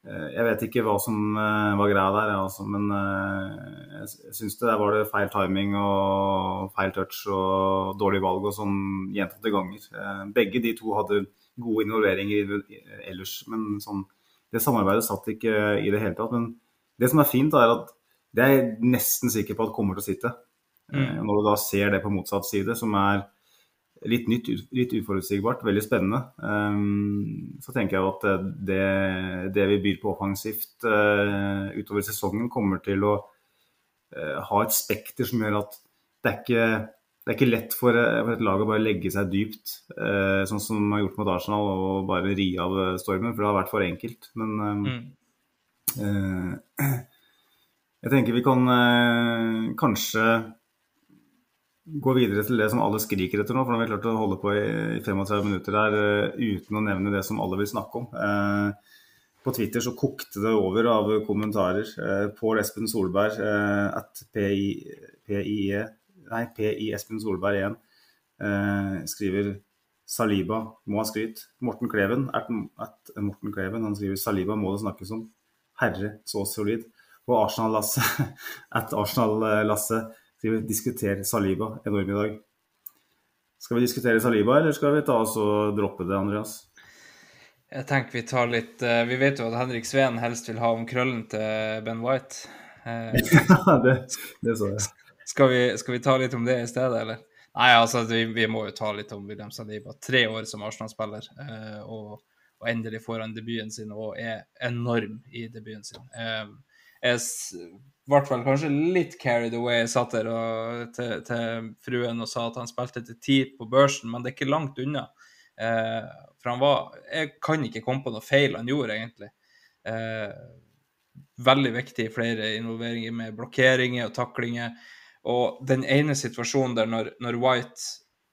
Eh, jeg vet ikke hva som eh, var greia der, altså, men eh, jeg syns det der var det feil timing og feil touch og dårlig valg og sånn gjentatte ganger. Begge de to hadde gode involveringer ellers, men sånn, det samarbeidet satt ikke i det hele tatt. Men det som er fint, er at det er jeg nesten sikker på at kommer til å sitte. Mm. Når du da ser det på motsatt side, som er litt nytt, litt uforutsigbart, veldig spennende. Um, så tenker jeg at det, det vi byr på offensivt uh, utover sesongen, kommer til å uh, ha et spekter som gjør at det er ikke, det er ikke lett for, for, et lag å bare legge seg dypt, eh, sånn som man har gjort mot Arsenal, og bare ri av stormen, for det har vært for enkelt. Men eh, mm. jeg tenker vi kan kanskje gå videre til det som alle skriker etter nå. For nå har vi klart å holde på i 35 minutter der uten å nevne det som alle vil snakke om. På Twitter så kokte det over av kommentarer. Pål Espen Solberg at PI, PIE Nei, PI Espen Solberg 1 skriver Saliba må ha skryt. Morten Kleven er, at Morten Kleven, han skriver Saliba må det snakkes om. Herre, så solid. Og Arsenal-Lasse at Arsenal-Lasse skriver diskuter Saliba enormt i dag. Skal vi diskutere Saliba, eller skal vi ta oss og droppe det, Andreas? Jeg tenker vi tar litt uh, Vi vet jo at Henrik Sveen helst vil ha om krøllen til Ben White. Uh, det, det, så jeg. Skal vi, skal vi, ta litt om det i stedet, eller? Nei, altså, vi, vi må jo ta litt om William Saliba. Tre år som Arsenal-spiller, eh, og, og, endelig får han debuten sin og er enorm i debuten sin. jeg ble vel kanskje litt carried away. Satt der og, til, til, fruen og sa at han spilte til ti på børsen, men det er ikke langt unna. Eh, for han var Jeg kan ikke komme på noe feil han gjorde, egentlig. Eh, veldig viktig i flere involveringer med blokkeringer og taklinger. Og den ene situasjonen der når, når White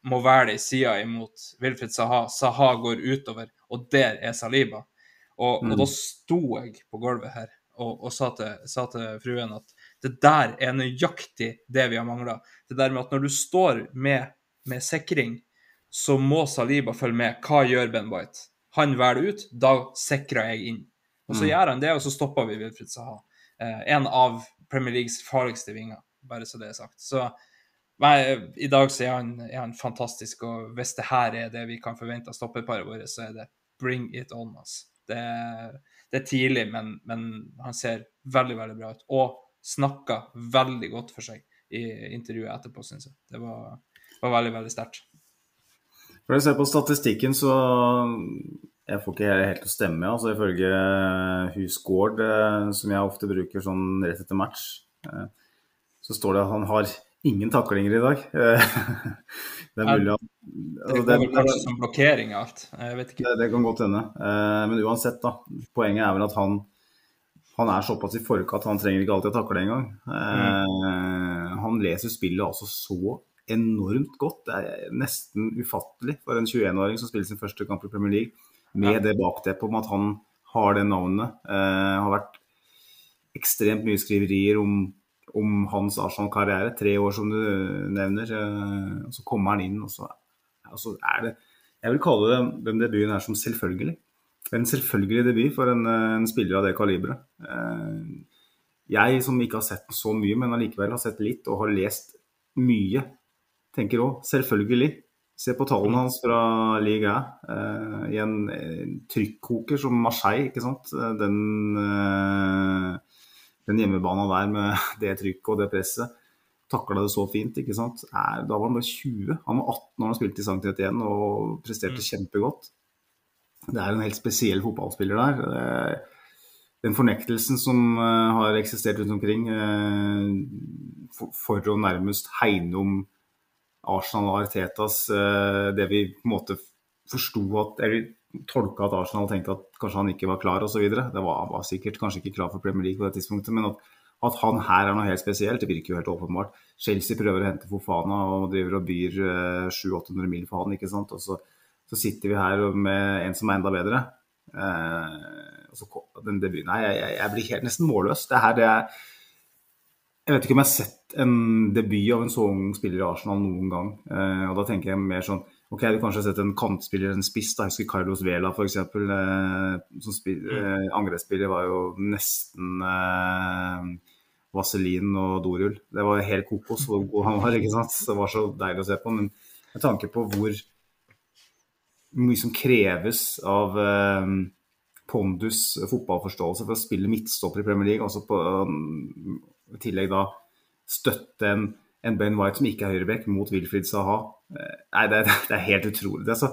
må være i sida imot Wilfred Saha, Saha går utover, og der er Saliba. Og, mm. og da sto jeg på gulvet her og, og sa, til, sa, til, fruen at det der er nøyaktig det vi har mangla. Det der med at når du står med, med sikring, så må Saliba følge med. Hva gjør Ben White? Han velger ut, da sikrer jeg inn. Og så mm. gjør han det, og så stopper vi Wilfred Saha. Eh, en av Premier Leagues farligste vinger, bare så det er sagt. Så nei, i dag så er han, er han, fantastisk, og hvis det her er det vi kan forvente av stopperparet vårt, så er det bring it on, us. Det det er tidlig, men, men, han ser veldig, veldig bra ut. Og snakka veldig godt for seg i intervjuet etterpå, syns jeg. Det var, var veldig, veldig sterkt. Når jeg ser på statistikken, så jeg får ikke helt til å stemme. altså Ifølge Husgård, eh, som jeg ofte bruker sånn rett etter match, eh, så står det at han har ingen taklinger i dag. det er mulig at altså, Det kommer kanskje som blokkering av alt. Jeg vet ikke. Det, det kan godt hende. Eh, men uansett, da. Poenget er vel at han, han er såpass i forkant at han trenger ikke alltid å takle engang. Mm. Han leser spillet altså så enormt godt. Det er nesten ufattelig for en 21-åring som spiller sin første kamp i Premier League, med ja. det bakteppet om at han har det navnet. Eh, har vært ekstremt mye skriverier om om hans Arsenal-karriere. Tre år, som du nevner. Eh, og så kommer han inn, og så altså er det Jeg vil kalle det, den debuten her som selvfølgelig. en selvfølgelig debut for en, en spiller av det kaliberet. Eh, jeg som ikke har sett så mye, men allikevel har sett litt og har lest mye, tenker òg selvfølgelig. Se på tallene hans fra Liga eh, i en, trykkoker som Marseille, ikke sant. Den, eh, den hjemmebana der med det trykket og det presset. Takla det så fint, ikke sant. Er, da var han bare 20. Han var 18 år og spilte i Sankt 31 og presterte mm. kjempegodt. Det er en helt spesiell fotballspiller der. Eh, den fornektelsen som uh, har eksistert rundt omkring uh, for, å nærmest hegne om Arsenal og Artetas Det vi på en måte forsto at Eller tolka at Arsenal tenkte at kanskje han ikke var klar osv. Det var, var sikkert kanskje ikke klar for Premier League på det tidspunktet, men at, at, han her er noe helt spesielt, det virker jo helt åpenbart. Chelsea prøver å hente Fofana og driver og byr 700-800 mil for han, ikke sant. Og så, så, sitter vi her med en som er enda bedre. Eh, så den debuten Nei, jeg, jeg, blir helt nesten målløs. Det her, det er Jeg vet ikke om jeg har sett en debut av en så ung spiller i Arsenal noen gang. Eh, og da tenker jeg mer sånn Ok, du kanskje har sett en kantspiller, en spiss. da, Jeg husker Carlos Vela f.eks. Eh, som mm. eh, angrepsspiller var jo nesten eh, vaselin og dorull. Det var helt kokos hvor god han var. ikke sant? Det var så deilig å se på. Men med tanke på hvor mye som kreves av eh, pondus, fotballforståelse for å spille midtstopper i Premier League. Altså på, um, I tillegg da støtte en, en, Ben White som ikke er høyreback, mot Wilfried Saha. Eh, nei, det, det, er helt utrolig. Er så,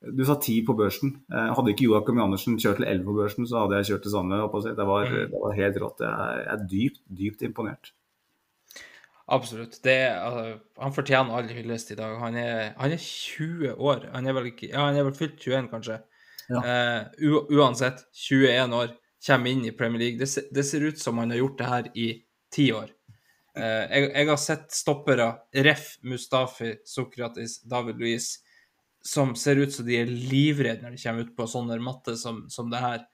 du sa ti på børsen. Eh, hadde ikke Joakim Andersen kjørt til elleve på børsen, så hadde jeg kjørt det samme. Det var, mm. det var helt rått. Jeg er dypt, dypt imponert. Absolutt. Det, altså, han fortjener all hyllest i dag. Han er, han er 20 år. Han er vel, ikke, ja, han er vel fylt 21, kanskje. Ja. Uh, uansett, 21 år, kommer inn i Premier League. Det, det, ser ut som han har gjort det her i ti år. Uh, jeg, jeg, har sett stoppere, Ref, Mustafi, Sokratis, David Louise, som ser ut som de er livredde når de kommer ut på sånne matte som, som det her.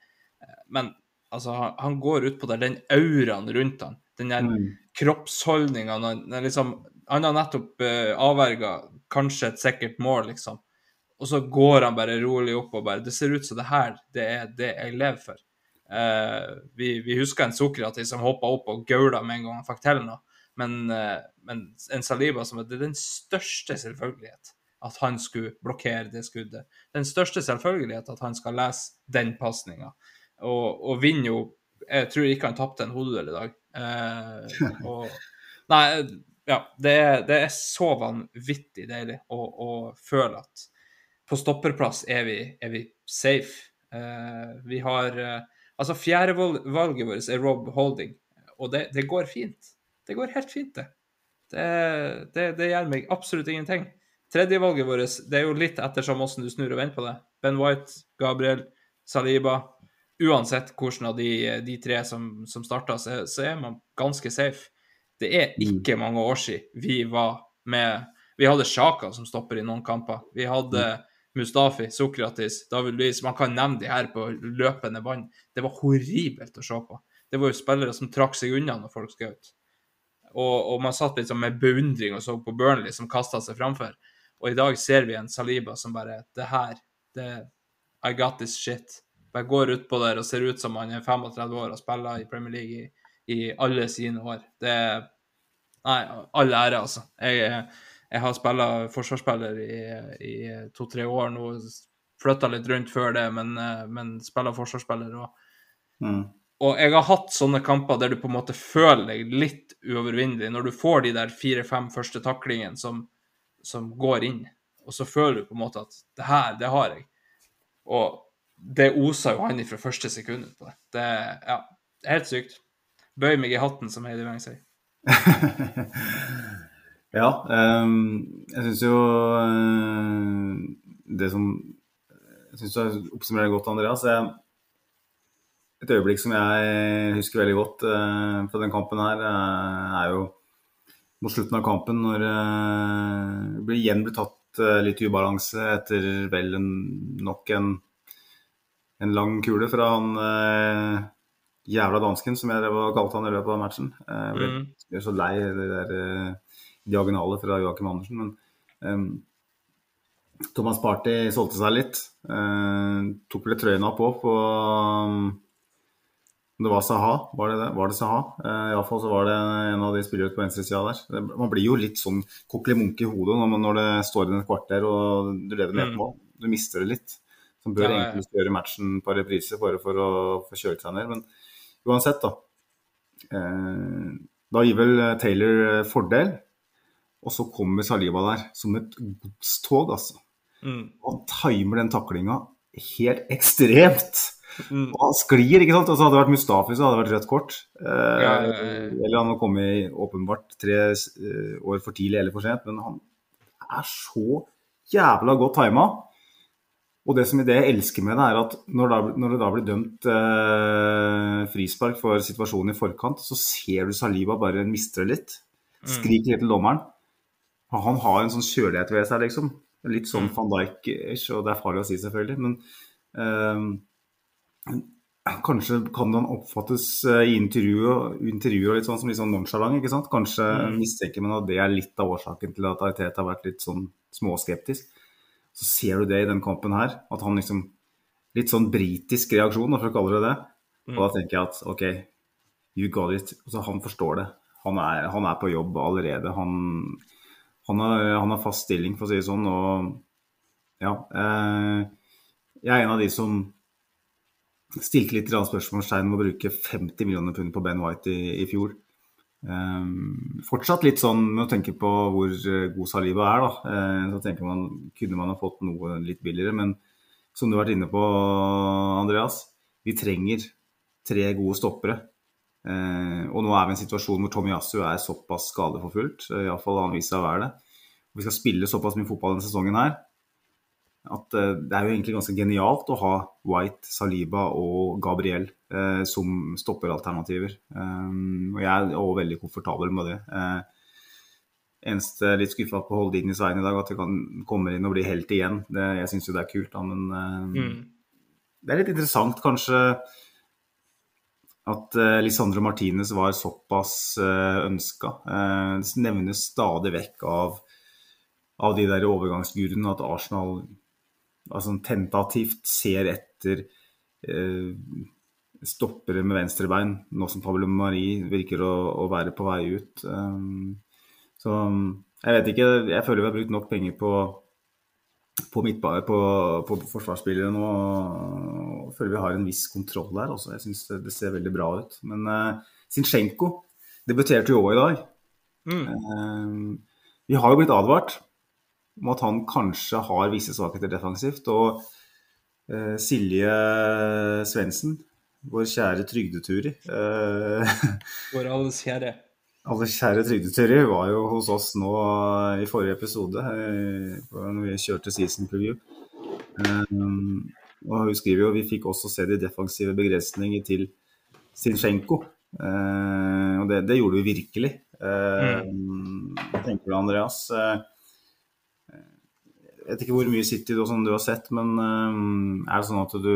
Uh, men altså, han, han, går ut på der, den auraen rundt han, den der mm. kroppsholdninga liksom, Han har nettopp uh, avverga kanskje et sikkert mål, liksom og så går han bare rolig opp og bare Det ser ut som det her det er det jeg lever for. Uh, vi, vi, husker en Sokratis som hoppa opp og gaula med en gang han fikk til noe. Men, uh, men, en Saliba som er den største selvfølgelighet at han skulle blokkere det skuddet. Den største selvfølgelighet at han skal lese den pasninga. Og, og vinner jo Jeg tror ikke han tapte en hodeduell i dag. Eh, og, nei, ja. Det er, det er så vanvittig deilig å, å føle at på stopperplass er vi, er vi safe. Eh, vi har uh, Altså, fjerdevalget vårt er Rob Holding, og det, det, går fint. Det går helt fint, det. Det, det, det gjør meg absolutt ingenting. Tredjevalget vårt det er jo litt ettersom hvordan du snur og vender på det. Ben White, Gabriel, Saliba. Uansett hvordan av de, de tre som, som starta, så, så, er man ganske safe. Det er mm. ikke mange år siden vi var med Vi hadde Sjaka som stopper i noen kamper. Vi hadde mm. Mustafi, Sokratis, David Luiz Man kan nevne de her på løpende bånd. Det var horribelt å se på. Det var jo spillere som trakk seg unna når folk skjøt. Og, og, man satt liksom med beundring og så på Burnley som kasta seg framfor. Og i dag ser vi en Saliba som bare Det her, det I got this shit. Bare går utpå der og ser ut som han er 35 år og spiller i Premier League i, i alle sine år. Det Nei, all ære, altså. Jeg jeg har spilla forsvarsspiller i, i to-tre år nå. Flytta litt rundt før det, men, eh, men spiller forsvarsspiller. òg. mm. Og jeg har hatt sånne kamper der du på en måte føler deg litt uovervinnelig. Når du får de der fire-fem første taklingene som, som, går inn, og så føler du på en måte at det her, det har jeg. Og det oser jo han fra første sekund på det. Det ja, helt sykt. Bøy meg i hatten, som Heidi Weng sier. Ja, um, jeg syns jo uh, det som Jeg syns du oppsummerer godt, Andreas. Jeg, et øyeblikk som jeg husker veldig godt eh, fra den kampen her, uh, er jo mot slutten av kampen når det uh, igjen blir tatt litt ubalanse etter vel en, nok en, en, lang kule fra han jævla dansken, som jeg kalte han i løpet av matchen. Jeg ble, mm. så lei det der diagonale fra Joakim Andersen. Men um, Thomas Party solgte seg litt. Eh, tok vel trøyene på på um, det var Saha, var det det? Var det Saha? Eh, Iallfall så var det en av de spillerne på venstresida der. Det, man blir jo litt sånn kokkelimunk i hodet når, man, når det står inn et kvarter og du leder med ett Mm. mål. Du mister det litt. Som bør Ja, ja, egentlig gjøre matchen på reprise bare for å få kjørt seg ned. Men uansett, da. Eh, da gir vel Taylor eh, fordel. Og så kommer Saliba der som et godstog, altså. Mm. Han timer den taklinga helt ekstremt. Mm. Og han sklir, ikke sant. Altså, hadde det vært Mustafi, så hadde det vært rødt kort. Eh, Ja, ja, ja, ja. Eller han har kommet åpenbart tre eh, år for tidlig eller for sent. Men han er så jævla godt tima. Og det som det jeg elsker med det, er at når, da, når det da blir dømt eh, frispark for situasjonen i forkant, så ser du Saliba bare mistre litt. Skriker litt til dommeren. Og Han har en sånn kjølighet ved seg, liksom. Litt sånn van Dijk-ish, og det er farlig å si, selvfølgelig. Men eh, kanskje kan han oppfattes eh, i intervjuer, intervjuer litt sånn som litt sånn nonchalant, ikke sant? Kanskje mistenker man at det er litt av årsaken til at Arteta har vært litt sånn småskeptisk. Så ser du det i den kampen her, at han liksom Litt sånn britisk reaksjon, for å kalle det det. Og da tenker jeg at OK, you got it. Altså, han forstår det. Han er, han er på jobb allerede. Han, han, har, han har fast stilling, for å si det sånn. Og ja. Eh, jeg er en av de som stilte litt spørsmålstegn ved å bruke 50 millioner pund på Ben White i, i fjor. Um, fortsatt litt sånn med å tenke på hvor eh, god Saliba er, da. Uh, så tenker man kunne man ha fått noe litt billigere. Men som du har vært inne på, Andreas, vi trenger tre gode stoppere. Uh, og nå er vi i en situasjon hvor Tommy Yasu er såpass skadeforfulgt, Uh, iallfall har han vist seg å være det. Og vi skal spille såpass mye fotball denne sesongen her at eh, det er jo egentlig ganske genialt å ha White, Saliba og Gabriel eh, som stopperalternativer. Um, og jeg er også veldig komfortabel med det. Eh, eneste litt skuffa på Holdin i Svein i dag, at det kan komme inn og bli helt igjen. Det, jeg syns jo det er kult, da, men eh, Mm. det er litt interessant kanskje at eh, Lisandro Martinez var såpass eh, ønska. Eh, det nevnes stadig vekk av, av de der overgangsguruene at Arsenal altså, tentativt ser etter eh, stoppere med venstrebein, nå som Pablo Mari virker å, å være på vei ut. Um, så jeg vet ikke, jeg føler vi har brukt nok penger på på, midtba- på, på forsvarsspillere nå. og føler vi har en viss kontroll der også. Jeg syns det, ser veldig bra ut. Men uh, Zinchenko debuterte jo òg i dag. Mm. Eh, vi har jo blitt advart om at han kanskje har visse svakheter defensivt. Og eh, Silje Svendsen, vår kjære trygdeturi eh, Vår alles kjære. Alle kjære trygdeturi var jo hos oss nå i forrige episode, eh, når vi kjørte season preview. Um, og hun skriver jo vi fikk også se de defensive begrensninger til Sinchenko. Eh, og det, det gjorde vi virkelig. Eh, Hva tenker du, Andreas? Eh, jeg vet ikke hvor mye City du, sånn du har sett, men um, er det sånn at du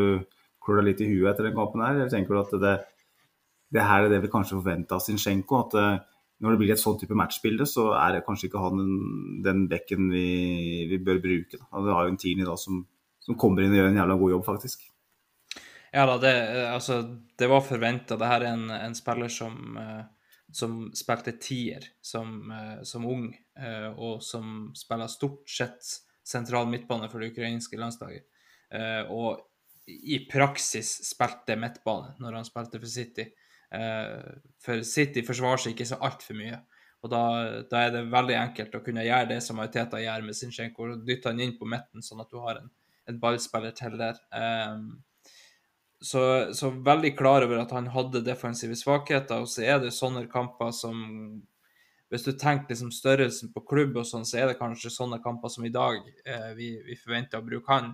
klør deg litt i huet etter den kampen her? Eller tenker du at det, det her er det vi kanskje forventa av Zinchenko? At uh, når det blir et sånn type matchbilde, så er det kanskje ikke han den, den bekken vi, vi bør bruke. Da. Vi har jo en Tini da som, som kommer inn og gjør en jævla god jobb, faktisk. Ja da, det, altså, det var forventa. Det her er en, en spiller som, eh, som spilte tier som, eh, som ung, eh, og som spiller stort sett sentral midtbane for det ukrainske landslaget. Eh, og i praksis spilte midtbane når han spilte for City. Eh, for City forsvarer seg ikke så altfor mye. Og da, da er det veldig enkelt å kunne gjøre det som Mariteta gjør med Zinchenko, og dytte han inn på midten, sånn at du har en, en ballspiller til der. Eh, så, så veldig klar over at han hadde defensive svakheter, og så er det sånne kamper som Hvis du tenker liksom størrelsen på klubb og sånn, så er det kanskje sånne kamper som i dag eh, vi, vi forventer å bruke han,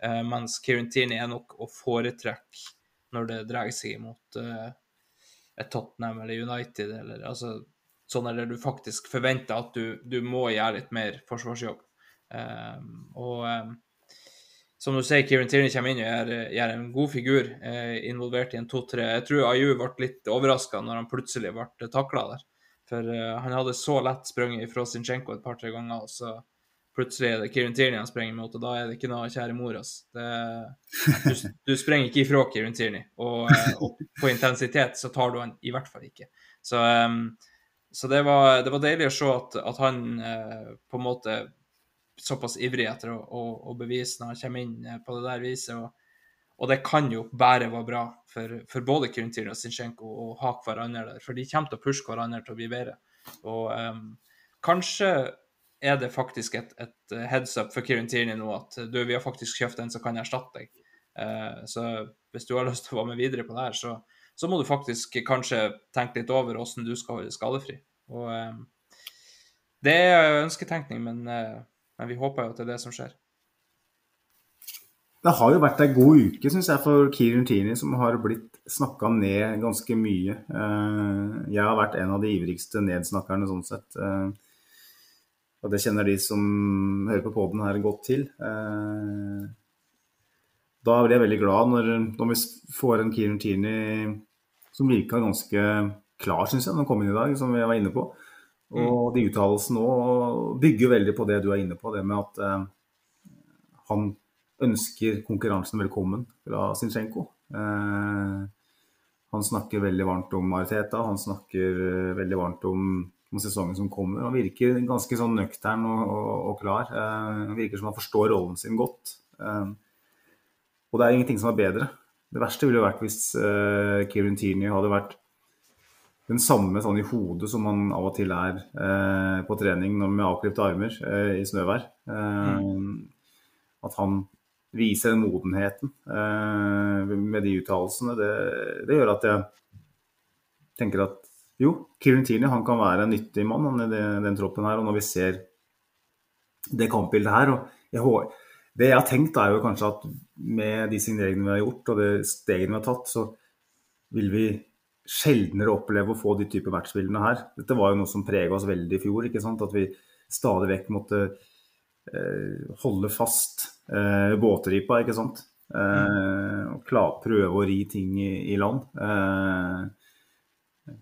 eh, mens Kieran Tierney er nok å foretrekke når det dreier seg imot eh, et Tottenham eller United, eller altså sånn der du faktisk forventer at du, du må gjøre litt mer forsvarsjobb. Um, og um, som du sier, Kieran Tierney kommer inn og gjør, gjør en god figur, eh, involvert i en 2-3. Jeg tror Ayu ble litt overraska når han plutselig ble takla der. For uh, han hadde så lett sprunget ifra Zinchenko et par-tre ganger, og så plutselig er det Kirin Tierney han springer mot, og da er det ikke noe kjære mor. du, du springer ikke ifra Kirin Tierney, og, eh, og, på intensitet så tar du han i hvert fall ikke. Så, um, så det, var, det, var, deilig å se at, at han uh, på en måte såpass ivrig etter å, å, å, bevise når han kommer inn på det der viset. Og, og det kan jo bare være bra for, for både Tierney og Zinchenko å ha hverandre der, for de kommer til å pushe hverandre til å bli bedre. Og um, kanskje er det faktisk et, et heads up for Kieran Tierney nå at du, vi har faktisk kjøpt en som kan erstatte deg. Uh, så hvis du har lyst til å være med videre på det her, så, så må du faktisk kanskje tenke litt over hvordan du skal holde skadefri. Og um, det er ønsketenkning, men, uh, men, vi håper jo at det er det som skjer. Det har jo vært ei god uke, syns jeg, for Kirin Tierney, som har blitt snakka ned ganske mye. Uh, jeg har vært en av de ivrigste nedsnakkerne sånn sett. Uh, og det kjenner de som hører på poden her godt til. Eh, da blir jeg veldig glad når, når vi får en Kirin Tierney som virka ganske klar, syns jeg, når han kom inn i dag, som jeg var inne på. Og mm. de uttalelsene òg bygger veldig på det du er inne på, det med at eh, han ønsker konkurransen velkommen fra Zinchenko. Eh, han snakker veldig varmt om Mariteta, han snakker eh, veldig varmt om om sesongen som kommer. Han virker ganske sånn nøktern og, og, og klar. Eh, han virker som han forstår rollen sin godt. Eh, og det er ingenting som er bedre. Det verste ville vært hvis Kieran Tierney hadde vært den samme sånn i hodet som han av og til er på trening med avklipte armer i snøvær. Mm. At han viser den modenheten med de uttalelsene. Det, det, gjør at jeg tenker at jo, Kieran Tierney han kan være en nyttig mann han, i den, den troppen her. Og når vi ser det kampbildet her og jeg, Det jeg har tenkt, er jo kanskje at med de signeringene vi har gjort og det stegene vi har tatt, så vil vi sjeldnere oppleve å få de type matchbildene her. Dette var jo noe som prega oss veldig i fjor. ikke sant? At vi stadig vekk måtte eh, holde fast eh, båtripa, ikke sant. Eh, og klar, prøve å ri ting i, i land. Eh,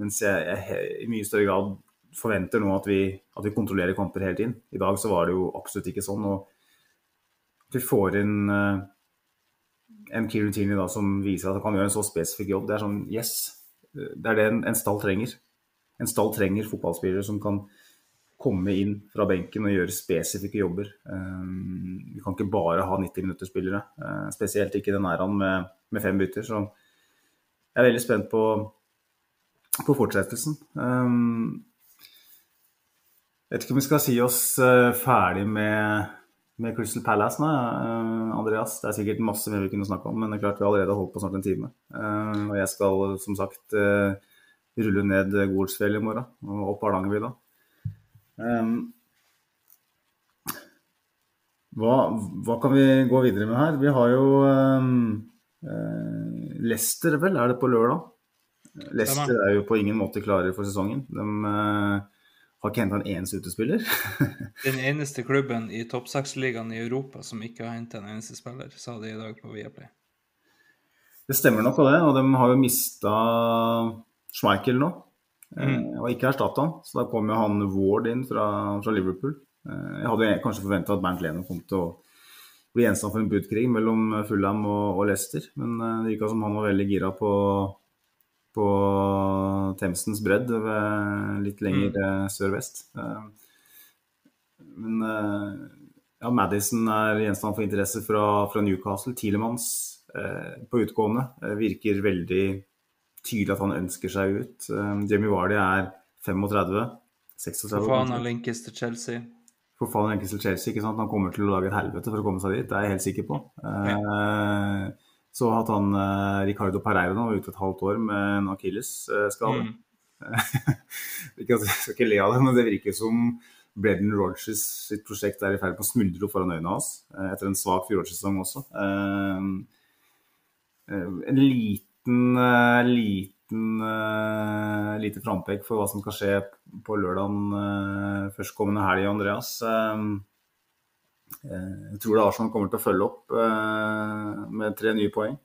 mens jeg, jeg, i mye større grad forventer nå at vi, at vi, kontrollerer kamper hele tiden. I dag så var det jo absolutt ikke sånn. og vi får inn uh, en Kieran Tierney da, som viser at han kan gjøre en så spesifikk jobb. Det er sånn yes. Det er det en, en stall trenger. En stall trenger fotballspillere som kan komme inn fra benken og gjøre spesifikke jobber. Um, vi kan ikke bare ha 90-minutterspillere, uh, spesielt ikke den æraen med, med fem bytter. Så jeg er veldig spent på på fortsettelsen. Jeg vet ikke om vi skal si oss ferdig med, med, Crystal Palace nå, Andreas. Det er sikkert masse mer vi kunne snakke om, men det er klart vi allerede har holdt på snart en time. Og jeg skal som sagt rulle ned Golsfjell i morgen og opp Hardangervidda. Um, hva, hva, kan vi gå videre med her? Vi har jo um, Leicester, vel, er det på lørdag? Leicester er jo på ingen måte klare for sesongen. De uh, har ikke henta en eneste utespiller. Den eneste klubben i topp seks-ligaen i Europa som ikke har henta en eneste spiller, sa de i dag på Viaplay. Det stemmer nok på det, og de har jo mista Schmeichel nå. Eh, mm. Og ikke erstatta han, så da kom jo han Ward inn fra, fra Liverpool. Eh, jeg hadde kanskje forventa at Bernt Leno kom til å bli gjenstand for en budkrig mellom Fulham og, og Leicester, men det virka som han var veldig gira på på Themsens bredd, litt lenger mm. Eh, sør-vest. Eh, men eh, ja, Madison er gjenstand for interesse fra, fra Newcastle. Tielemanns eh, på utgående eh, virker veldig tydelig at han ønsker seg ut. Eh, Jamie Vardy er 35. 36. For faen han linkes til Chelsea. For faen linkes til Chelsea, ikke sant? Han kommer til å lage et helvete for å komme seg dit, det er jeg helt sikker på. Ja. Så at han uh, Ricardo Pereira nå var ute et halvt år med en akillesskade. Mm. jeg skal ikke le av det, men det virker som Bredden Rogers sitt prosjekt er i ferd med å smuldre opp foran øynene hans etter en svak fjorårssesong også. En liten, liten lite frampek for hva som skal skje på lørdagen førstkommende helg, Andreas. Eh, jeg tror det Arsenal kommer til å følge opp eh, med tre nye poeng.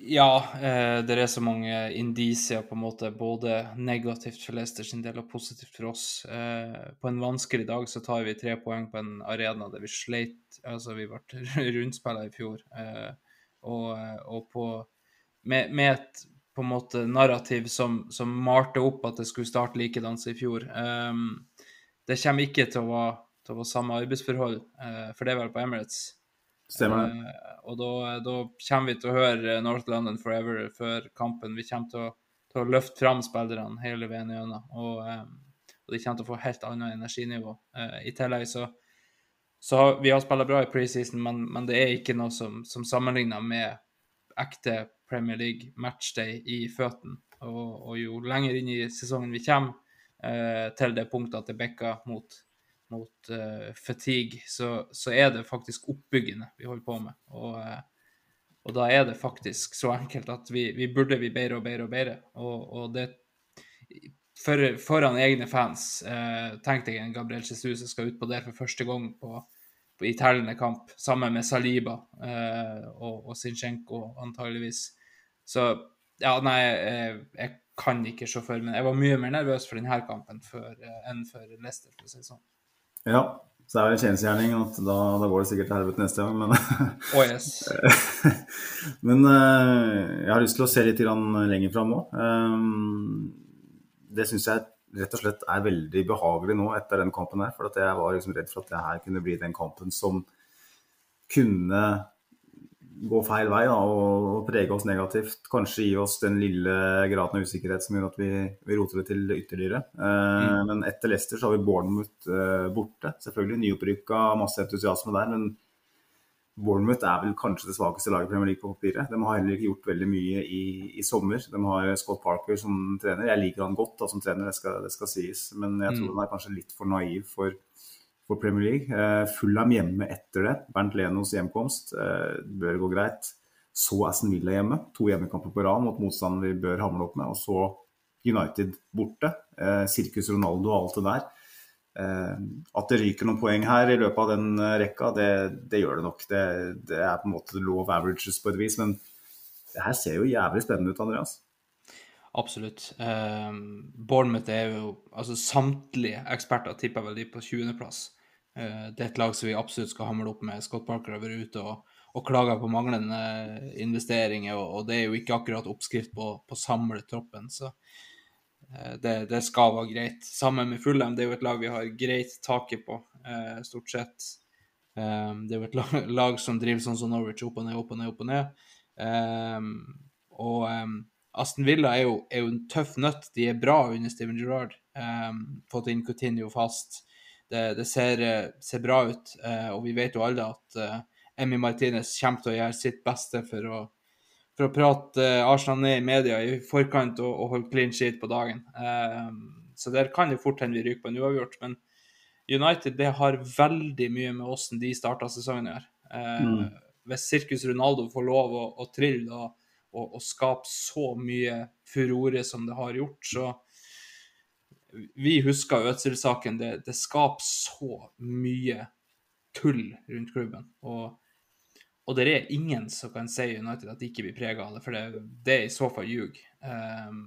Ja, eh, det er så mange indisier på en måte, både negativt for Leicester sin del og positivt for oss. Eh, på en vanskelig dag så tar vi tre poeng på en arena der vi sleit Altså, vi ble rundspilla i fjor. Og, og på med, med, et på en måte narrativ som, som malte opp at det skulle starte likedan som i fjor. Um, det kommer ikke til å være, til å være samme arbeidsforhold, uh, for det er vel på Emirates. Stemmer. Uh, og da, da, kommer vi til å høre North London Forever før kampen. Vi kommer til å, til å løfte fram spillerne hele veien gjennom. Og, um, og, de kommer til å få helt annet energinivå. Uh, I tillegg så, så Vi har spilt bra i preseason, men, men, det er ikke noe som, som sammenligner med ekte Premier League matchday i føttene. Og, og, jo lenger inn i sesongen vi kommer, eh, til det punktet at det bikker mot mot eh, fatigue, så, så, er det faktisk oppbyggende vi holder på med. Og, eh, og da er det faktisk så enkelt at vi, vi burde bli bedre og bedre og bedre. Og, og det for, foran egne fans Eh, Tenk deg en Gabriel Jesus som skal ut på der for første gang på, på i tellende kamp, sammen med Saliba og, og Sinchenko, antageligvis. Så ja, nei, jeg, jeg kan ikke se for meg Jeg var mye mer nervøs for denne kampen for, enn for Leicester, for å si det sånn. Ja, så er det kjensgjerning at da, da, går det sikkert til helvete neste gang, men oh, yes. Men uh, jeg har lyst til å se litt lenger fram nå. Det syns jeg rett og slett er veldig behagelig nå etter den kampen her. For jeg var liksom redd for at det her kunne bli den kampen som kunne gå feil vei da, og, og, prege oss negativt. Kanskje gi oss den lille graden av usikkerhet som gjør at vi, vi roter det til ytterligere. Eh, mm. Men etter Leicester så har vi Bournemouth eh, borte. Selvfølgelig nyopprykka, masse entusiasme der. Men Bournemouth er vel kanskje det svakeste laget i Premier League på papiret. De har heller ikke gjort veldig mye i, i, sommer. De har Scott Parker som trener. Jeg liker han godt da, som trener, det skal, det skal sies. Men jeg tror mm. han er kanskje litt for naiv for for Premier League. Eh, Fulham hjemme etter det. Bernt Lenos hjemkomst eh, bør gå greit. Så Aston Villa hjemme. To hjemmekamper på rad mot motstanden vi bør hamle opp med. Og så United borte. Eh, Sirkus Ronaldo og alt det der. At det ryker noen poeng her i løpet av den rekka, det, det gjør det nok. Det, det, er på en måte of averages på et vis. Men det her ser jo jævlig spennende ut, Andreas. Absolutt. Um, Bournemouth er jo Altså samtlige eksperter tipper vel de på 20.-plass. Eh, det er et lag som vi absolutt skal hamle opp med. Scott Parker har vært ute og, og klaga på manglende investeringer, og, og, det er jo ikke akkurat oppskrift på, å samle troppen. Så uh, det, det, skal være greit. Sammen med Fulham, det er jo et lag vi har greit taket på, uh, stort sett. Um, det er jo et lag, lag, som driver sånn som Norwich, opp og ned, opp og ned, opp og ned. Og Aston Villa er jo, er jo, en tøff nøtt. De er bra under Steven Gerrard. fått inn Coutinho fast det, det ser, eh, ser, bra ut. Eh, og vi vet jo alle at eh, Emmy Martinez kommer til å gjøre sitt beste for å, for å prate Arsenal ned i media i forkant og, og holde clean sheet på dagen. så der kan det fort hende vi ryker på en uavgjort. Men United det har veldig mye med åssen de starta sesongen å gjøre. Mm. Hvis Sirkus Ronaldo får lov å, å trille og, og, og, skape så mye furore som det har gjort, så, vi husker Ødsel-saken. Det, det skaper så mye tull rundt klubben. Og, og det er ingen som kan si United at de ikke blir prega av det, for det, det, er i så fall ljug. Um,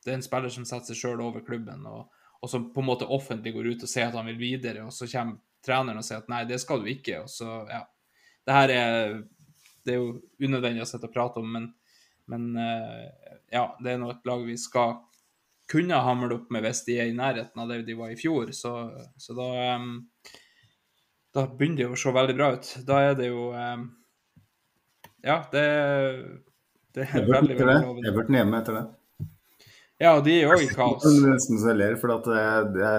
det er en spiller som setter seg sjøl over klubben, og, og, som på en måte offentlig går ut og sier at han vil videre, og så kommer treneren og sier at nei, det skal du ikke. Og så, ja. Det her er, det er jo unødvendig å sitte og prate om, men, men uh, ja, det er nå et lag vi skal kunne hamle opp med hvis de er i nærheten av det de var i fjor. Så, så da, um, da begynner det å se veldig bra ut. Da er det jo um, Ja, det, det er Everton veldig, veldig lovende. Everton hjemme etter det. Ja, de er òg i kaos. Nesten så jeg ler, for at det, det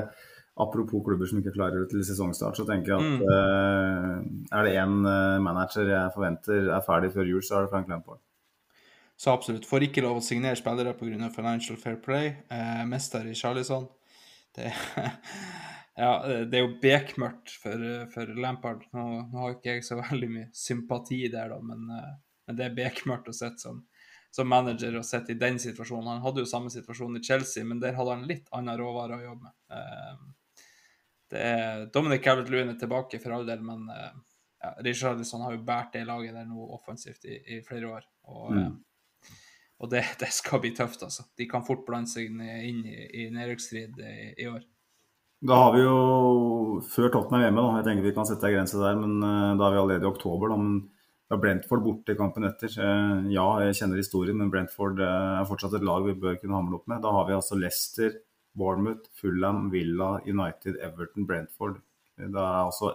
Apropos klubber som ikke klarer det til sesongstart, så tenker jeg at mm. uh, er det én uh, manager jeg forventer er ferdig før jul, så er det Frank Lampard. Så absolutt. Får ikke lov å signere spillere pga. Financial Fair Play. Eh, mester i Charlison. Det, ja, det er jo bekmørkt for, for Lampard. Nå, nå, har ikke jeg så veldig mye sympati der, da, men, eh, men det er bekmørkt å sitte som, som, manager og sitte i den situasjonen. Han hadde jo samme situasjon i Chelsea, men der hadde han litt andre råvare å jobbe med. Eh, det er, Dominic Calvert-Lewin er tilbake for all del, men eh, ja, Richarlison har jo båret det laget der nå offensivt i, i flere år. og mm. Og det, det, skal bli tøft, altså. De kan fort blande seg inn i, i nedrykksstrid i, i, år. Da har vi jo før Tottenham hjemme, da. Jeg tenker vi kan sette ei grense der. Men uh, da er vi allerede i oktober, da. Men da Brentford borte i kampen etter. Uh, ja, jeg kjenner historien, men Brentford uh, er fortsatt et lag vi bør kunne hamle opp med. Da har vi altså Leicester, Bournemouth, Fulham, Villa, United, Everton, Brentford. Da er altså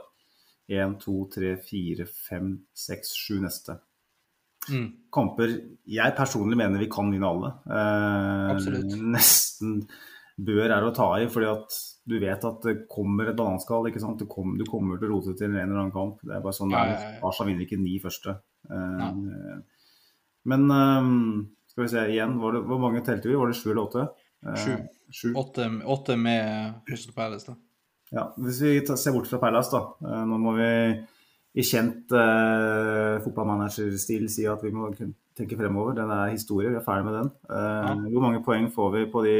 1, 2, 3, 4, 5, 6, 7 neste. Mm. Kamper jeg personlig mener vi kan vinne alle. Eh, nesten bør er å ta i, fordi at du vet at det kommer et bananskall. ikke sant? Du, kom, du, kommer til å rote til en eller annen kamp. Det er bare sånn, ja, ja, ja. Arsenal vinner ikke ni første. Eh, men eh, skal vi se igjen, det, hvor mange telte vi? Var det sju eller åtte? Eh, sju. Sju. Åtte, åtte med Crystal Palace, da. Ja, Hvis vi ser bort fra Palace, da. Nå må vi i kjent uh, fotballmanagerstil si at vi må tenke fremover. Den er historie, vi er ferdig med den. Uh. Hvor mange poeng får vi på de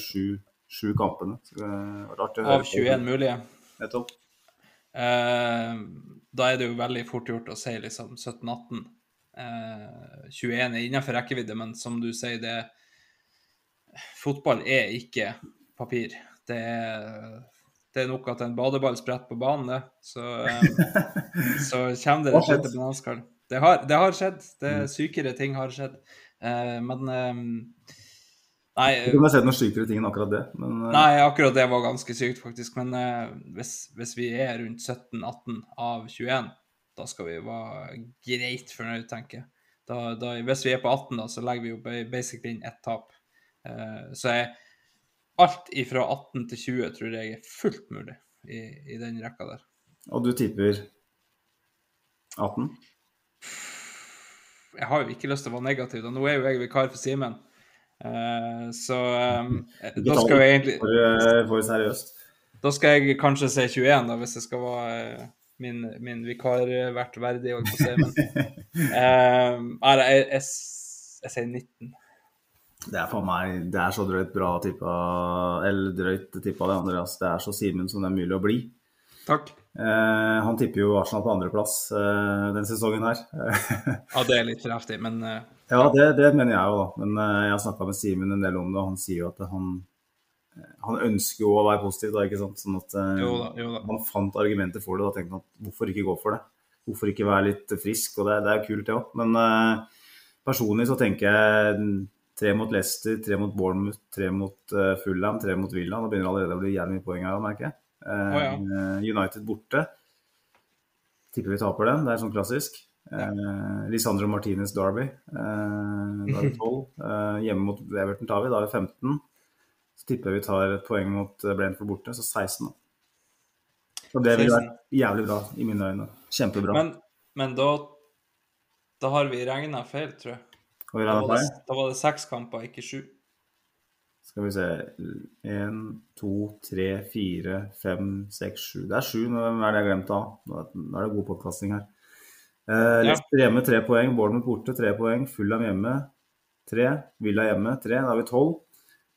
sju, sju kampene? Av 21 mulige? Nettopp. Uh, da er det jo veldig fort gjort å si liksom 17-18. 21 er innenfor rekkevidde, men som du sier, det Fotball er ikke papir. Det er det er nok at en badeball spretter på banen, det. Så, så kommer det et sjette bananskall. Det har, det har skjedd. Det mm. Sykere ting har skjedd. Uh, men um, Nei Jeg kunne sett noen sykere ting enn akkurat det. Men, uh, nei, akkurat det var ganske sykt, faktisk. Men uh, hvis, hvis, vi er rundt 17-18 av 21, da skal vi være greit fornøyd, tenker jeg. Da, da, hvis vi er på 18, da, så legger vi jo basically inn ett tap. så jeg alt ifra 18 til 20 tror jeg er fullt mulig i, i den rekka der. Og du tipper 18? Jeg har jo ikke lyst til å være negativ. Da. Nå er jo jeg vikar for Simen. Uh, så um, da skal jeg egentlig for, eh, for, seriøst. Da skal jeg kanskje si 21, da, hvis jeg skal være uh, min, min vikar vært verdig, å si. Men uh, jeg, jeg, jeg sier 19. Det er for meg det er så drøyt bra tippa Eller drøyt tippa det, andre. Altså. Det er så Simen som det er mulig å bli. Takk. Eh, han tipper jo Arsenal på andreplass eh, den sesongen her. ja, det er litt kraftig, men eh... Ja, det, det, mener jeg jo, da. Men eh, jeg har snakka med Simen en del om det, og han sier jo at han han ønsker jo å være positiv, da, ikke sant. Sånn at eh, jo da, jo da. han fant argumenter for det. Da tenkte han at hvorfor ikke gå for det? Hvorfor ikke være litt frisk? Og det, det er kult, det òg. Men eh, personlig så tenker jeg Tre mot Leicester, tre mot Bournemouth, tre mot uh, Fulham, tre mot Villa. Nå begynner det allerede å bli jævlig mye poeng her, merker jeg. Uh, oh, ja. United borte. Tipper vi taper den. Det er sånn klassisk. Ja. Uh, Lisandro Martinez Derby. Da er vi 12. hjemme mot Everton tar vi. Da er vi 15. Så tipper vi tar et poeng mot Brentford borte, så 16. Da. Og det vil være jævlig bra i mine øyne. Kjempebra. Men, men da, da har vi regna feil, tror jeg. Da var, det, da var det seks kamper, ikke sju. Skal vi se Én, to, tre, fire, fem, seks, sju. Det er sju. Nå er det jeg glemt av. Nå er det god podkasting her. Eh, Leicester hjemme tre poeng, Bournemouth borte tre poeng, Fulham hjemme tre, Villa hjemme tre. Da har vi tolv.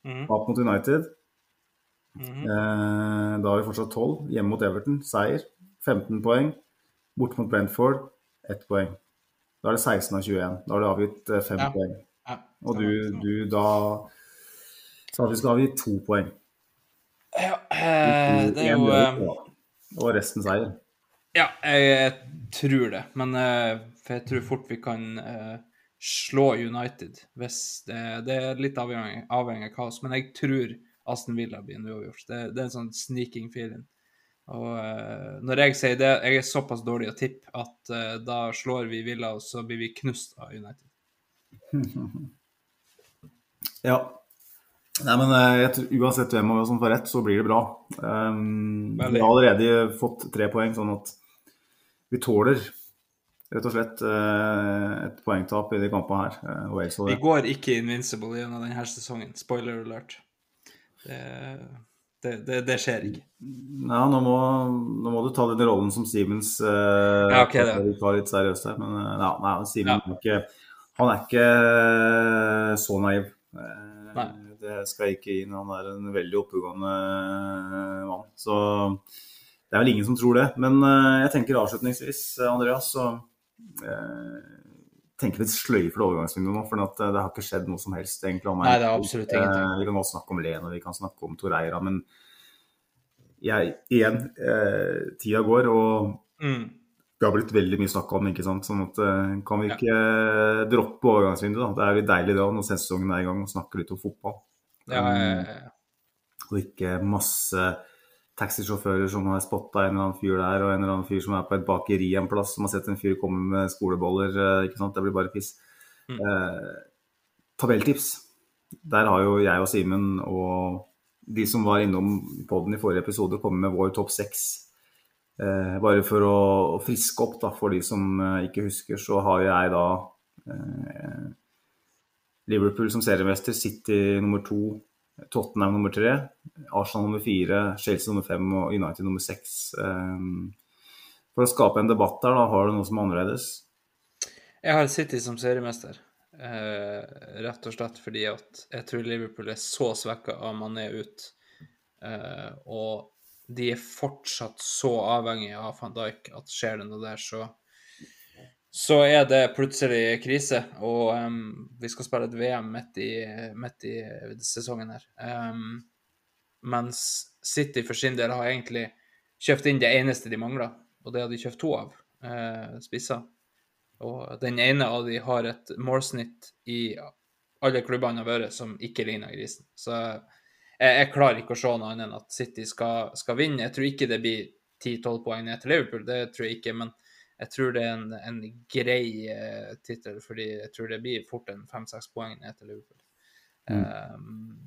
Mm. Tap mot United. Mm. Eh, da har vi fortsatt tolv. Hjemme mot Everton, seier. 15 poeng. Borte mot Brentford, ett poeng. Da er det 16 av 21. Da har du avgitt eh, fem ja. poeng. Ja. Og du, du, da sa at vi skal avgi to poeng. Ja, eh, det er jo eh, Og resten seier. Ja, jeg tror det. Men for jeg tror fort vi kan slå United hvis det, det er litt avhengig, avhengig av kaos. Men jeg tror Aston Villa blir en uavgjort. Det, det, er en sånn sneaking feeling. Og uh, når jeg sier det, jeg er såpass dårlig å tippe at uh, da slår vi Villa, og så blir vi knust av United. ja. Nei, men jeg, uansett hvem av oss som får rett, så blir det bra. Um, vi har allerede fått tre poeng, sånn at vi tåler rett og slett et poengtap i de kampene her. vi går ikke invincible gjennom denne sesongen. Spoiler alert. Det det, det, det, skjer ikke. Ja, nå må, nå må, du ta den rollen som Siemens eh, ja, okay, det. tar litt seriøst her. Men eh, ja, nei, Simen ja. er ikke, han er ikke eh, så naiv. Eh, nei. Det skal jeg ikke inn. Han er en veldig oppegående eh, mann. Så det er vel ingen som tror det. Men eh, jeg tenker avslutningsvis, Andreas, så tenker vi sløyfer overgangsvinduet nå, for at, eh, det har ikke skjedd noe som helst. egentlig om Nei, det er absolutt ingenting. Eh, Vi kan også snakke om Len og vi kan snakke om Toreira, men jeg, igjen, eh, tida går, og Mm. det har blitt veldig mye snakk om, ikke sant. Sånn at eh, kan vi ikke ja. droppe overgangsvinduet, da. Det er jo deilig da, når sesongen er i gang, og snakke litt om fotball. Ja, ja, ja. Og ikke masse taxisjåfører som har spotta en eller annen fyr der, og en eller annen fyr som er på et bakeri en plass, som har sett en fyr komme med skoleboller. eh, ikke sant? Det blir bare piss. Mm. Eh, tabelltips. Der har jo jeg og Simen og de som var innom podden i forrige episode, kommet med vår topp seks. Eh, bare for å, å friske opp da, for de som eh, ikke husker, så har jeg da eh, Liverpool som seriemester, City nummer to, Tottenham nummer tre, Arsenal nummer fire, Chelsea nummer fem og United nummer seks. Eh, for å skape en debatt der, da, har du noe som er annerledes? Jeg har City som seriemester, eh, rett og slett fordi at jeg tror Liverpool er så svekka av Mané ut. Eh, og de er fortsatt så avhengige av van Dijk at skjer det noe der, så så er det plutselig krise. Og um, vi skal spille et VM midt i, midt i sesongen her. Um, mens City for sin del har egentlig kjøpt inn det eneste de mangler, og det har de kjøpt to av, uh, spisser. Og den ene av de har et målsnitt i alle klubbene har vært som ikke ligner grisen. Så jeg, jeg klarer ikke å se noe annet enn at City skal, skal vinne. Jeg tror ikke det blir 10-12 poeng ned til Liverpool, det tror jeg ikke. Men jeg tror det er en, en grei eh, tittel, fordi jeg tror det blir fort en 5-6 poeng ned til Liverpool. Um,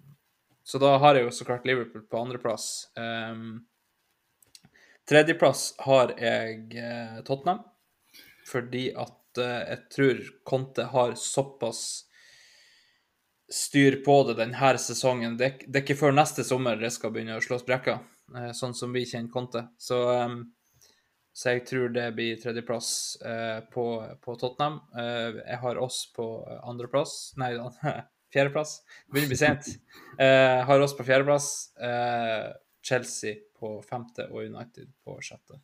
så da har jeg jo så klart Liverpool på andreplass. Um, tredjeplass har jeg eh, Tottenham, fordi at eh, jeg tror Conte har såpass styr på det denne sesongen. Det, det er ikke før neste sommer det skal begynne å slå sprekker, eh, sånn som vi kjenner Conte. Så, eh, så jeg tror det blir tredjeplass eh, på, på Tottenham. Eh, jeg har oss på andreplass Nei, fjerdeplass. Det begynner å bli sent. Eh, har oss på fjerdeplass. Eh, Chelsea på femte og United på sjette.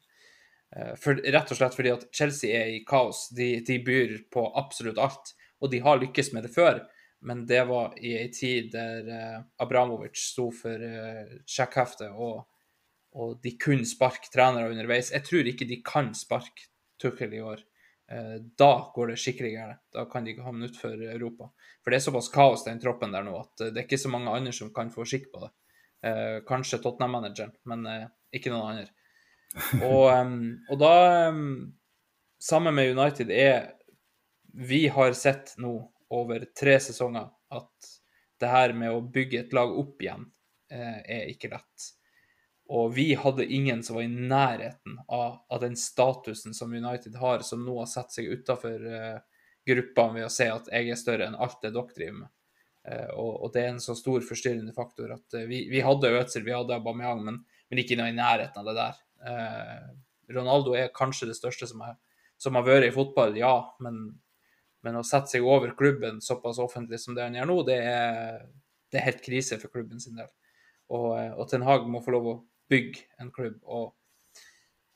Eh, For, rett og slett fordi at Chelsea er i kaos. De, de byr på absolutt alt, og de har lykkes med det før. Men det var i ei tid der eh, Abramovic sto for sjekkheftet, og, og de kunne sparke trenere underveis. Jeg tror ikke de kan sparke Tuchel i år. Eh, da går det skikkelig gærent. Da kan de ikke havne utenfor Europa. For det er såpass kaos den troppen der nå at eh, det er ikke så mange andre som kan få skikk på det. Eh, kanskje Tottenham-manageren, men ikke noen andre. Og, og da Sammen med United er Vi har sett nå over tre sesonger at det her med å bygge et lag opp igjen er ikke lett. Og vi hadde ingen som var i nærheten av, av den statusen som United har, som nå har satt seg utafor uh, gruppene ved å si at jeg er større enn alt det dere driver med. Uh, og, og det er en så stor forstyrrende faktor at uh, vi, vi hadde Ødsel, vi hadde Aubameyang, men, men ikke noe i nærheten av det der. Eh, Ronaldo er kanskje det største som, er, som har vært i fotball, ja, men, men å sette seg over klubben såpass offentlig som det han gjør nå, det er, det er helt krise for klubben sin del. Og, eh, og Ten Hag må få lov å bygge en klubb. og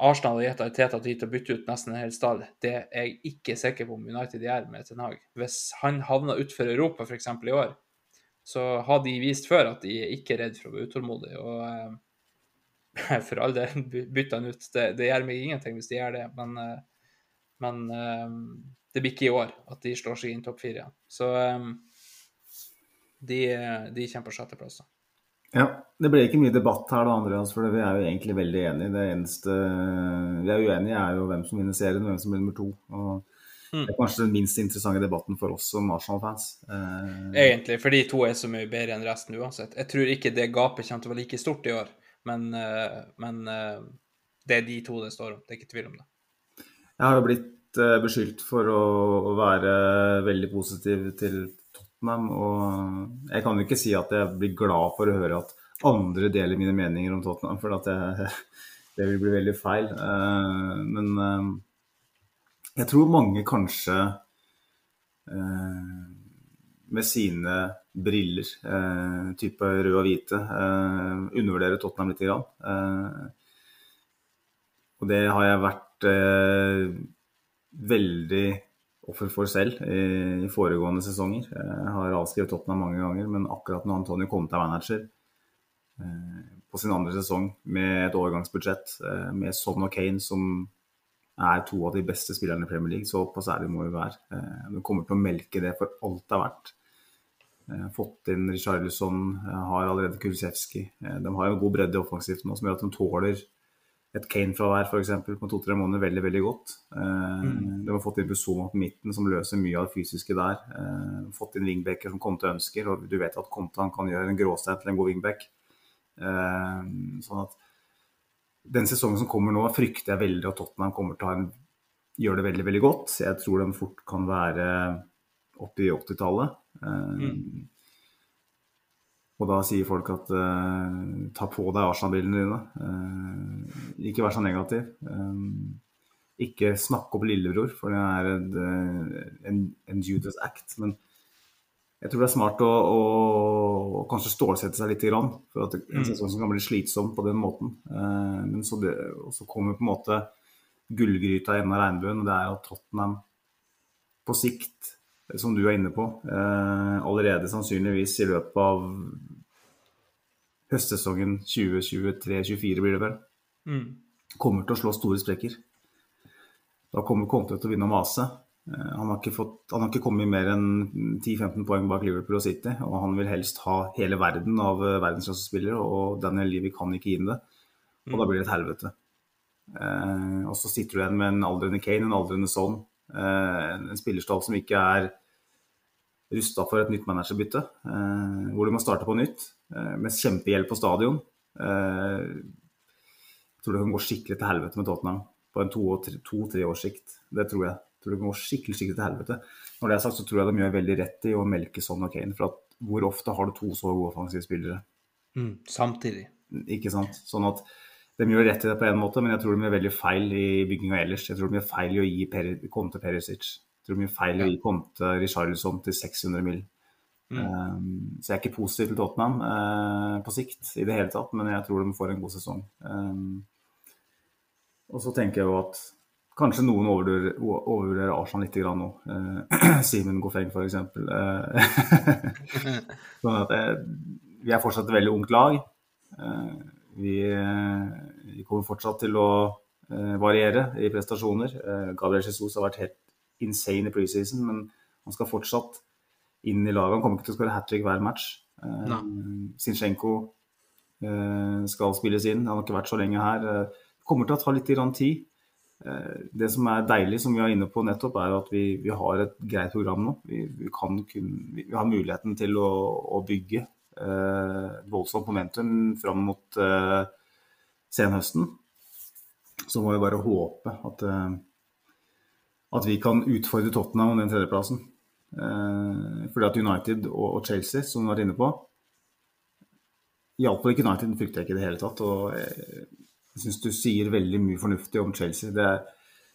Arsenal har gitt Arteta tid til å bytte ut nesten en hel stall. Det er jeg ikke sikker på om United gjør med Ten Hag. Hvis han havner utenfor Europa f.eks. i år, så har de vist før at de er ikke redd for å være utålmodige. Og eh, for all del, bytte han ut. Det, det gjør meg ingenting hvis de gjør det, men, eh, men eh, det blir ikke i år at de slår seg inn topp fire igjen. Så eh, de, de kommer på sjetteplass. Ja, Det ble ikke mye debatt her, da, Andreas, for vi er jo egentlig veldig enige. Det eneste vi er uenige, er jo hvem som vinner serien og hvem som blir nummer to. Og Mm. Det er kanskje den minst interessante debatten for oss som Arsenal-fans. Eh, Egentlig, for de to er så mye bedre enn resten uansett. Jeg tror ikke det gapet kommer til å være like stort i år, men, eh, men eh, det er de to det står om. Det er ikke tvil om det. Jeg har jo blitt beskyldt for å være veldig positiv til Tottenham, og jeg kan jo ikke si at jeg blir glad for å høre at andre deler mine meninger om Tottenham, for at jeg, det vil bli veldig feil. Eh, men eh, jeg tror mange kanskje eh, med sine briller, type rød og hvite, undervurderer Tottenham litt. Og det har jeg vært veldig offer for selv i, i foregående sesonger. Jeg har avskrevet Tottenham mange ganger, men akkurat når Antonio kom til manager eh, på sin andre sesong med et overgangsbudsjett, eh, med Son og Kane som er to av de beste spillerne i Premier League, så såpass ærlig må vi være. Eh, de kommer til å melke det for alt det er verdt. Fått inn Richarlison, har allerede Kulusevski. Eh, de har en god bredde offensivt nå som gjør at de tåler et Kane-fravær f.eks. på to-tre måneder veldig veldig godt. Eh, mm. De har fått inn Busoma på midten, som løser mye av det fysiske der. Eh, fått inn wingbacker som Conte ønsker, og du vet at Conte kan gjøre en gråstein til en god wingback. Eh, sånn at den sesongen som kommer nå, frykter jeg veldig at Tottenham kommer til å en, gjøre det veldig veldig godt. Jeg tror de fort kan være oppe i 80-tallet. Eh, mm. Og da sier folk at uh, ta på deg Arsenal-brillene dine. Uh, ikke vær så negativ. Um, ikke snakk opp lillebror, for det er en, en, en Judas act. Men jeg tror det er smart å, å, å kanskje stålsette seg litt. Grann, for at en mm. sesong som kan bli slitsom på den måten. Uh, men så, det, så, kommer på en måte gullgryta i enden av regnbuen, og det er at Tottenham på sikt som du er inne på, eh, allerede sannsynligvis i løpet av høstsesongen 2023-2024 blir det vel, mm. kommer til å slå store sprekker. Da kommer Conte til å vinne å mase. Eh, han har, fått, han har, ikke kommet mer enn 10-15 poeng bak Liverpool og City, og han vil helst ha hele verden av eh, verdensklassespillere, og Daniel Livi kan ikke gi ham det. Og da blir det et helvete. Eh, og så sitter du igjen med en aldrende Kane, en aldrende Son, en spillerstall som ikke er rusta for et nytt managerbytte, eh, hvor du må starte på nytt eh, med kjempehjelp på stadion. Jeg tror det kan gå skikkelig til helvete med Tottenham på en to-tre to, års sikt. Det tror jeg. jeg tror det kan gå skikkelig, skikkelig til helvete. Når det er sagt, så tror jeg de gjør veldig rett i å melke Son og Kane. For at hvor ofte har du to så gode offensive spillere? Mm, samtidig. Ikke sant. Sånn at de gjør rett i det på en måte, men jeg tror de gjør veldig feil i bygginga ellers. Jeg tror de gjør feil i å gi per Conte Perisic. Jeg tror de gjør feil i å gi Conte Richarlison til 600 mill. Mm. Um, så jeg er ikke positiv til Tottenham uh, på sikt i det hele tatt, men jeg tror de får en god sesong. Um, og så tenker jeg jo at kanskje noen overvurderer, overvurderer Arsenal litt grann nå. Uh, Simen Goffeng f.eks. Uh, sånn at jeg, vi er fortsatt et veldig ungt lag. Uh, vi, vi, kommer fortsatt til å eh, variere i prestasjoner. Eh, Gabriel Jesus har vært helt insane i preseason, men han skal fortsatt inn i laget. Han kommer ikke til å skåre hat trick hver match. Eh, Zinchenko skal spilles inn. Han har ikke vært så lenge her. Det kommer til å ta litt tid. Det som er deilig, som vi er inne på nettopp, er at vi, vi har et greit program nå. Vi, vi, kun, vi har muligheten til å, å bygge eh, voldsomt momentum fram mot eh, senhøsten. Så må vi bare håpe at, eh, at vi kan utfordre Tottenham om den tredjeplassen. Fordi at United og, Chelsea, som du har vært inne på Iallfall ikke United frykter jeg ikke i det hele tatt. og Jeg, syns du sier veldig mye fornuftig om Chelsea. Det er,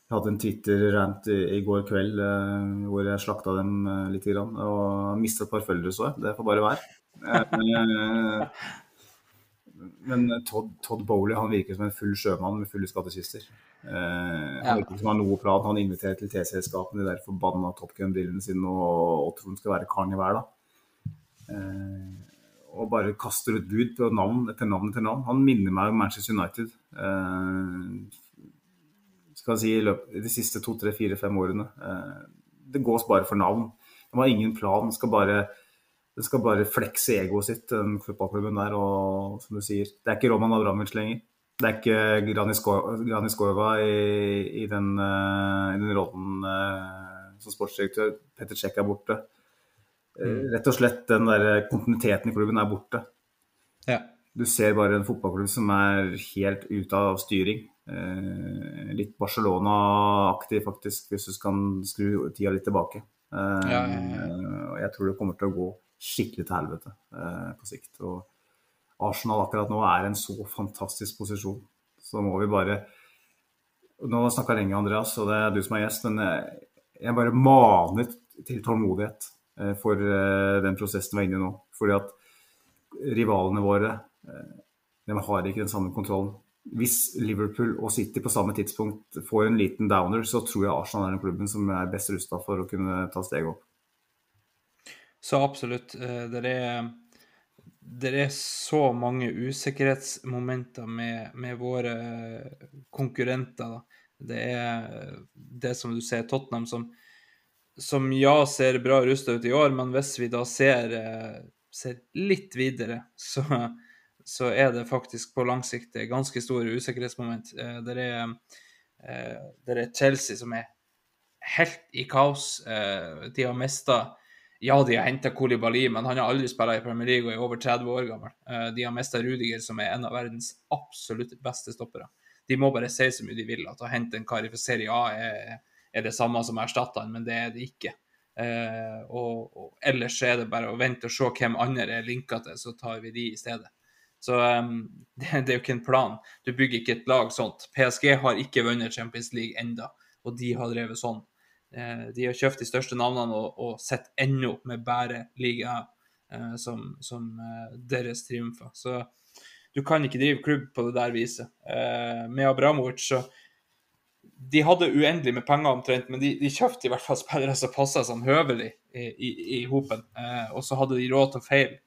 jeg hadde en Twitter-rant i, går kveld hvor jeg slakta dem litt. Grann, og mista et par følgere, så jeg. Det får bare være. Eh, men Todd, Todd, Bowley han virker som en full sjømann med fulle skattkister. Eh, han virker som han har noe plan. Han inviterer til T-selskapene de der forbanna Top Gun-brillene sine og, og tror han skal være karen i hver, da. Eh, og bare kaster ut bud på navn etter navn etter navn. Han minner meg om Manchester United. Eh, skal si i løpet de siste to, tre, fire, fem årene. Eh, det gås bare for navn. De har ingen plan. Skal bare det skal bare flekse egoet sitt, den fotballklubben der. Og som du sier, det er ikke Roman Abramovic lenger. Det er ikke Grani Skova i, i, den, uh, i den rollen uh, som sportsdirektør. Petter Czech er borte. Uh, rett og slett den der kontinuiteten i klubben er borte. Ja. Du ser bare en fotballklubb som er helt ute av styring. litt Barcelona-aktig, faktisk, hvis du kan skru tida litt tilbake. Ja, ja, ja. Jeg tror det kommer til å gå skikkelig til helvete eh, på sikt. Og Arsenal akkurat nå er i en så fantastisk posisjon. Så må vi bare Nå har jeg snakka lenge, Andreas, og det er du som er gjest, men jeg, jeg bare maner til tålmodighet eh, for eh, den prosessen vi er inne i nå. Fordi at rivalene våre de har ikke den samme kontrollen. hvis Liverpool og City på samme tidspunkt får en liten downer, så tror jeg Arsenal er den klubben som er best rusta for å kunne ta steget opp. Så absolutt. eh, Det er, det er så mange usikkerhetsmomenter med, med våre konkurrenter. Det er det som du ser, Tottenham som, som ja, ser bra rusta ut i år, men hvis vi da ser, eh, ser litt videre, så, så er det faktisk på lang sikt ganske store usikkerhetsmoment. Eh, Det er, eh, det er Chelsea som er helt i kaos. Eh, De har mista Ja, de har henta Kolibali, men han har aldri spilt i Premier League og er over 30 år gammel. Eh, De har mista Rudiger, som er en av verdens absolutt beste stoppere. De må bare si så mye de vil, at å hente en kar fra Serie A er, er det samme som å erstatte han, men det er det ikke. Eh, og, og ellers er det bare å vente og se hvem andre er linka til, så tar vi de i stedet. Så um, det, det er jo ikke en plan. Du bygger ikke et lag sånt. PSG har ikke vunnet Champions League enda, og de har drevet sånn. Eh, de har kjøpt de største navnene og, og sitter ennå med bare liga eh, som, som eh, deres triumfer. Så du kan ikke drive klubb på det der viset. Eh, med Abramovic så De hadde uendelig med penger omtrent, men de, de kjøpte i hvert fall spillere som passa sånn høvelig i, i, i hopen. Og så hadde de råd til å feile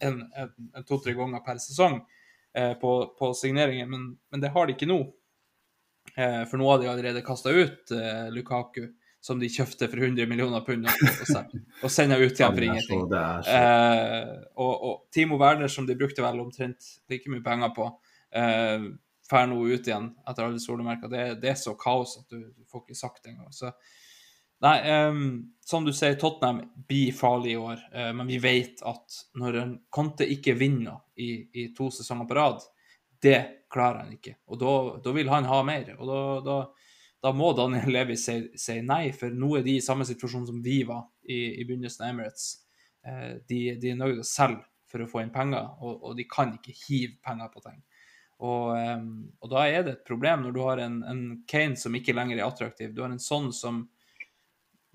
en, en, en to-tre ganger per sesong på, på signeringer, men, men det har de ikke nå. For nå har de allerede kasta ut Lukaku, som de kjøpte for 100 millioner pund, og, og, sender ut igjen for ingenting. Eh, og, og Timo Werner, som de brukte vel omtrent like mye penger på, eh, fer nå ut igjen etter alle solemerker. Det, det er så kaos at du, du får ikke sagt det engang. Så nei, eh, som du sier, Tottenham blir farlig i år, eh, men vi vet at når en Conte ikke vinner i, i to sesonger på rad, det klarer han ikke. Og da, da vil han ha mer. Og da, da, da må Daniel Levi si, si nei, for nå er de i samme situasjon som vi var i, i begynnelsen av Emirates. Eh, de, de er nødt til å selge for å få inn penger, og, og de kan ikke hive penger på ting. Og, em, og da er det et problem når du har en, en Kane som ikke lenger er attraktiv. Du har en sånn som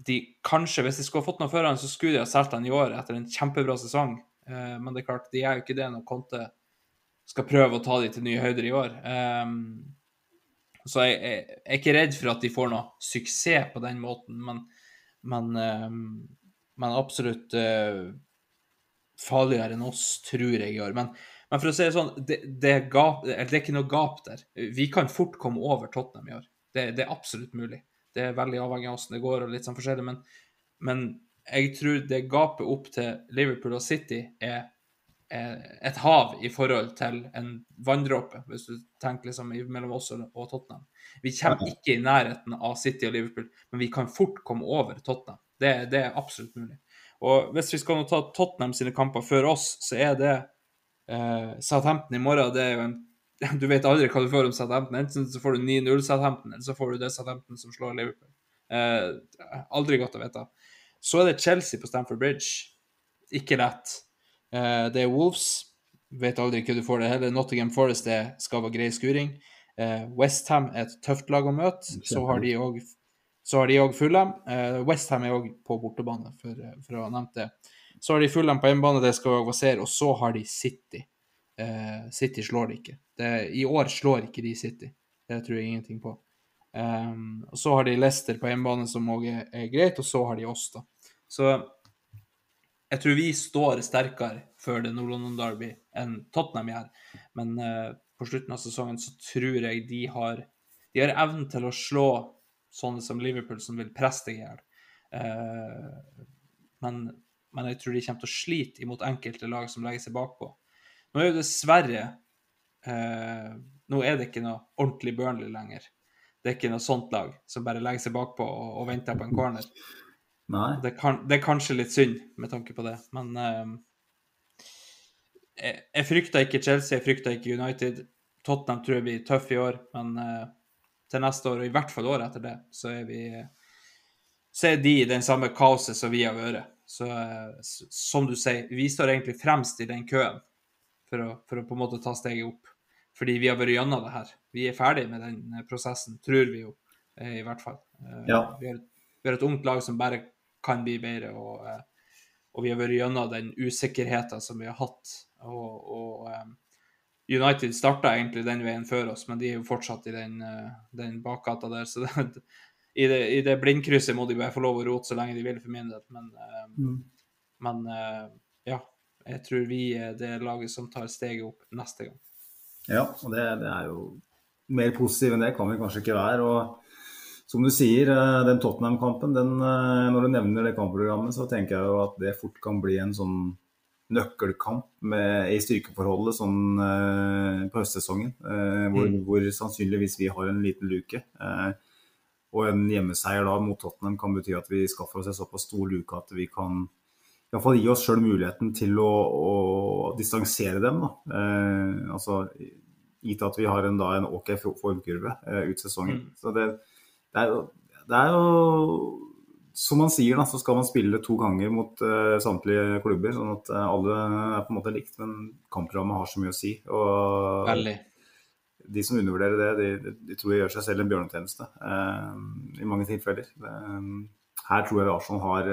de kanskje, hvis de skulle ha fått noe før han, så skulle de ha solgt han i år etter en kjempebra sesong. Eh, men det er klart, de er jo ikke det når Conte skal prøve å ta de til nye høyder i år. Em, så jeg, jeg, jeg er ikke redd for at de får noe suksess på den måten, men, men, uh, men absolutt uh, farligere enn oss, tror jeg år. Men, men for å si det sånn, det, det, er gap, det er ikke noe gap der. Vi kan fort komme over Tottenham i år. Det, det er absolutt mulig. Det er veldig avhengig av hvordan det går, og litt sånn forskjellig, men, men jeg tror det gapet opp til Liverpool og City er et hav i forhold til en vanndråpe, hvis du tenker liksom mellom oss og og Tottenham. Vi kommer ikke i nærheten av City og Liverpool, men vi kan fort komme over Tottenham. Det, det er absolutt mulig. Og hvis vi skal nå ta Tottenham sine kamper før oss, så er det eh, Southampton i morgen. det er jo en Du vet aldri hva du får om Southampton. Enten så får du 9-0 Southampton, eller så får du det Southampton som slår Liverpool. Eh, aldri godt å vite. Så er det Chelsea på Stamford Bridge. Ikke lett. Eh, det er Wolves. Vet aldri hva du får det heller. Nottingham Forest det skal være grei skuring. Eh, Westham er et tøft lag å møte. Så har de òg så har de òg Fulham. Eh, Westham er òg på bortebane, for, for å ha nevnt det. Så har de Fulham på hjemmebane, det skal òg være og så har de City. Eh, City slår de ikke. Det, I år slår ikke de City. Det tror jeg ingenting på. Um, og så har de Leicester på hjemmebane, som òg er, er greit, og så har de oss, da. Så jeg tror vi står sterkere før det Nord-London Derby enn Tottenham gjør. Men uh, på slutten av sesongen så tror jeg de har de har evnen til å slå sånne som Liverpool, som vil presse deg i hjel. Uh, men, men jeg tror de kommer til å slite imot enkelte lag som legger seg bakpå. Nå er jo dessverre uh, Nå er det ikke noe ordentlig Burnley lenger. Det er ikke noe sånt lag som bare legger seg bakpå og, og venter på en corner. Det, kan, det er kanskje litt synd med tanke på det, men uh, jeg, jeg frykter ikke Chelsea, jeg frykter ikke United. Tottenham tror jeg blir tøff i år, men uh, til neste år, og i hvert fall året etter det, så er vi så er de i den samme kaoset som vi har vært. Så uh, som du sier, vi står egentlig fremst i den køen for å, for å på en måte ta steget opp. Fordi vi har vært gjennom det her. Vi er ferdig med den eh, prosessen, tror vi jo, i hvert fall. Ja. Vi, har, vi har et ungt lag som bare kan bli bedre, og, eh, og vi har vært gjennom den usikkerheten som vi har hatt. Og, og eh, United starta egentlig den veien før oss, men de er jo fortsatt i den, eh, den bakgata der. Så det, i, det, i det blindkrysset må de bare få lov å rote så lenge de vil, for min del. Men, Mm. men ja, jeg tror vi er det laget som tar steget opp neste gang. Ja, og det, det er jo mer positiv enn det kan vi kanskje ikke være. og som du sier, eh, den Tottenham-kampen, den, eh, når du nevner det kampprogrammet, så tenker jeg jo at det fort kan bli en sånn nøkkelkamp med, i styrkeforholdet sånn uh, på høstsesongen. Uh, hvor, Mm. hvor sannsynligvis vi har en liten luke. Uh, og en hjemmeseier da mot Tottenham kan bety at vi skaffer oss en såpass stor luke at vi kan i hvert fall gi oss sjøl muligheten til å, å distansere dem. Da. Altså gitt at vi har en, da, en OK formkurve ut sesongen. Mm. Så det, det, er jo, det er jo Som man sier, da, så skal man spille to ganger mot uh, samtlige klubber. Sånn at uh, alle er på en måte likt, men kampprogrammet har så mye å si. Og Veldig. de som undervurderer det, de, de, de tror jeg gjør seg selv en bjørnetjeneste uh, i mange tilfeller. Her tror jeg Arsenal har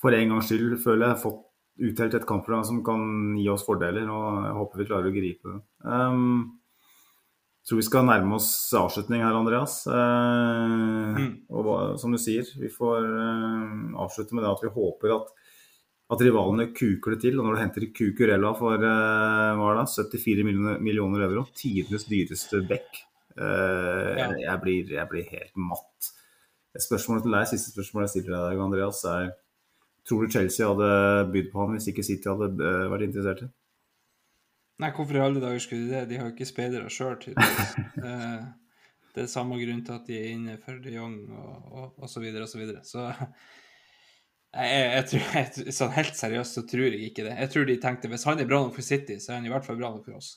for en gangs skyld, føler jeg, fått utdelt et kampprogram som kan gi oss fordeler, og jeg håper vi klarer å gripe det. Um, jeg tror vi skal nærme oss avslutning her, Andreas. Eh, Mm. Og som du sier, vi får eh, avslutte med det at vi håper at, at rivalene kuker det til. Og når du henter Kukurella for eh, det, 74 millioner, millioner euro, tidenes dyreste bekk, eh, Ja. jeg, blir, jeg blir helt matt. Spørsmålet til deg, Siste spørsmål jeg stiller deg, Andreas, er Tror du Chelsea hadde bydd på ham hvis ikke City hadde eh, vært interessert? i? Nei, hvorfor i alle dager skulle de det? De har jo ikke speidere sjøl, tydeligvis. Eh, det er samme grunn til at de er inne for de Jong og, og, og så videre og så videre. Så jeg, jeg, jeg tror, jeg, sånn helt seriøst så tror jeg ikke det. Jeg tror de tenkte hvis han er bra nok for City, så er han i hvert fall bra nok for oss.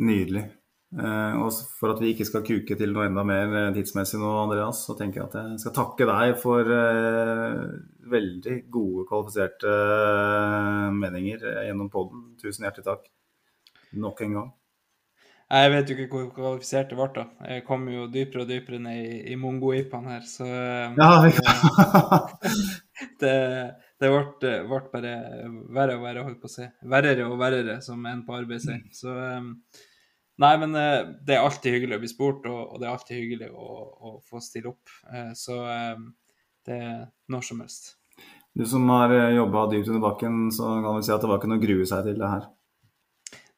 Nydelig. Eh, og for at vi ikke skal kuke til noe enda mer eh, tidsmessig nå, Andreas, så tenker jeg at jeg skal takke deg for eh, veldig gode, kvalifiserte meninger gjennom poden. Tusen hjertelig takk. Nok en gang. Jeg vet jo ikke hvor kvalifisert det ble, da. Jeg kom jo dypere og dypere ned i, i mongoipaen her, så Ja, vi det, det ble, ble bare verre og verre, holdt på å si. Verrere og verrere, som en på arbeid sier. Så um, Nei, men eh, det er alltid hyggelig å bli spurt, og, det er alltid hyggelig å, å få stille opp. Eh, så um, det er når som helst. Du som har jobba dypt under bakken, så kan vi si at det var ikke noe å grue seg til det her.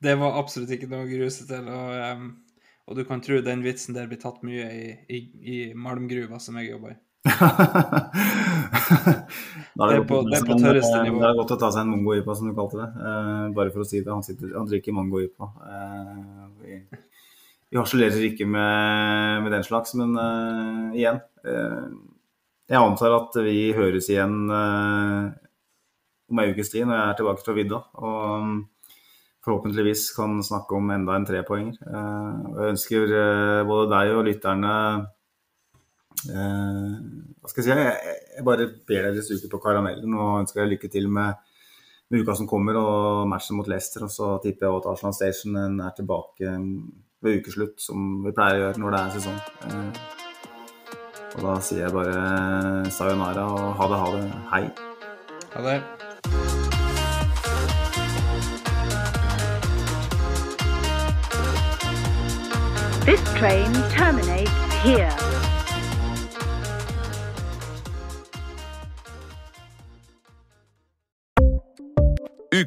Det var absolutt ikke noe å grue seg til. Og, og du kan tro den vitsen der blir tatt mye i, i, i malmgruva som jeg jobber i. Da Det er på- det er på tørreste nivå. Det er godt å ta seg en mongo-ypa, som du kalte det. Uh, bare for å si det. Han, sitter, han drikker mongo-ypa. Uh, vi, vi harselerer ikke med, med den slags, men uh, igjen eh, Jeg antar at vi høres igjen eh, om ei ukes tid når jeg er tilbake fra vidda. Og mm, forhåpentligvis kan snakke om enda en trepoenger. Eh, jeg ønsker eh, både deg og lytterne Eh, hva skal jeg si? Jeg, jeg bare ber dere suge på karamellen og ønsker dere lykke til med, med uka som kommer og matchen mot Leicester. Og så tipper jeg at Arsenal Station er tilbake ved ukeslutt, som vi pleier å gjøre når det er sesong. Eh, og da sier jeg bare sayonara og ha det, ha det. Hei. Ha det. This train terminates here.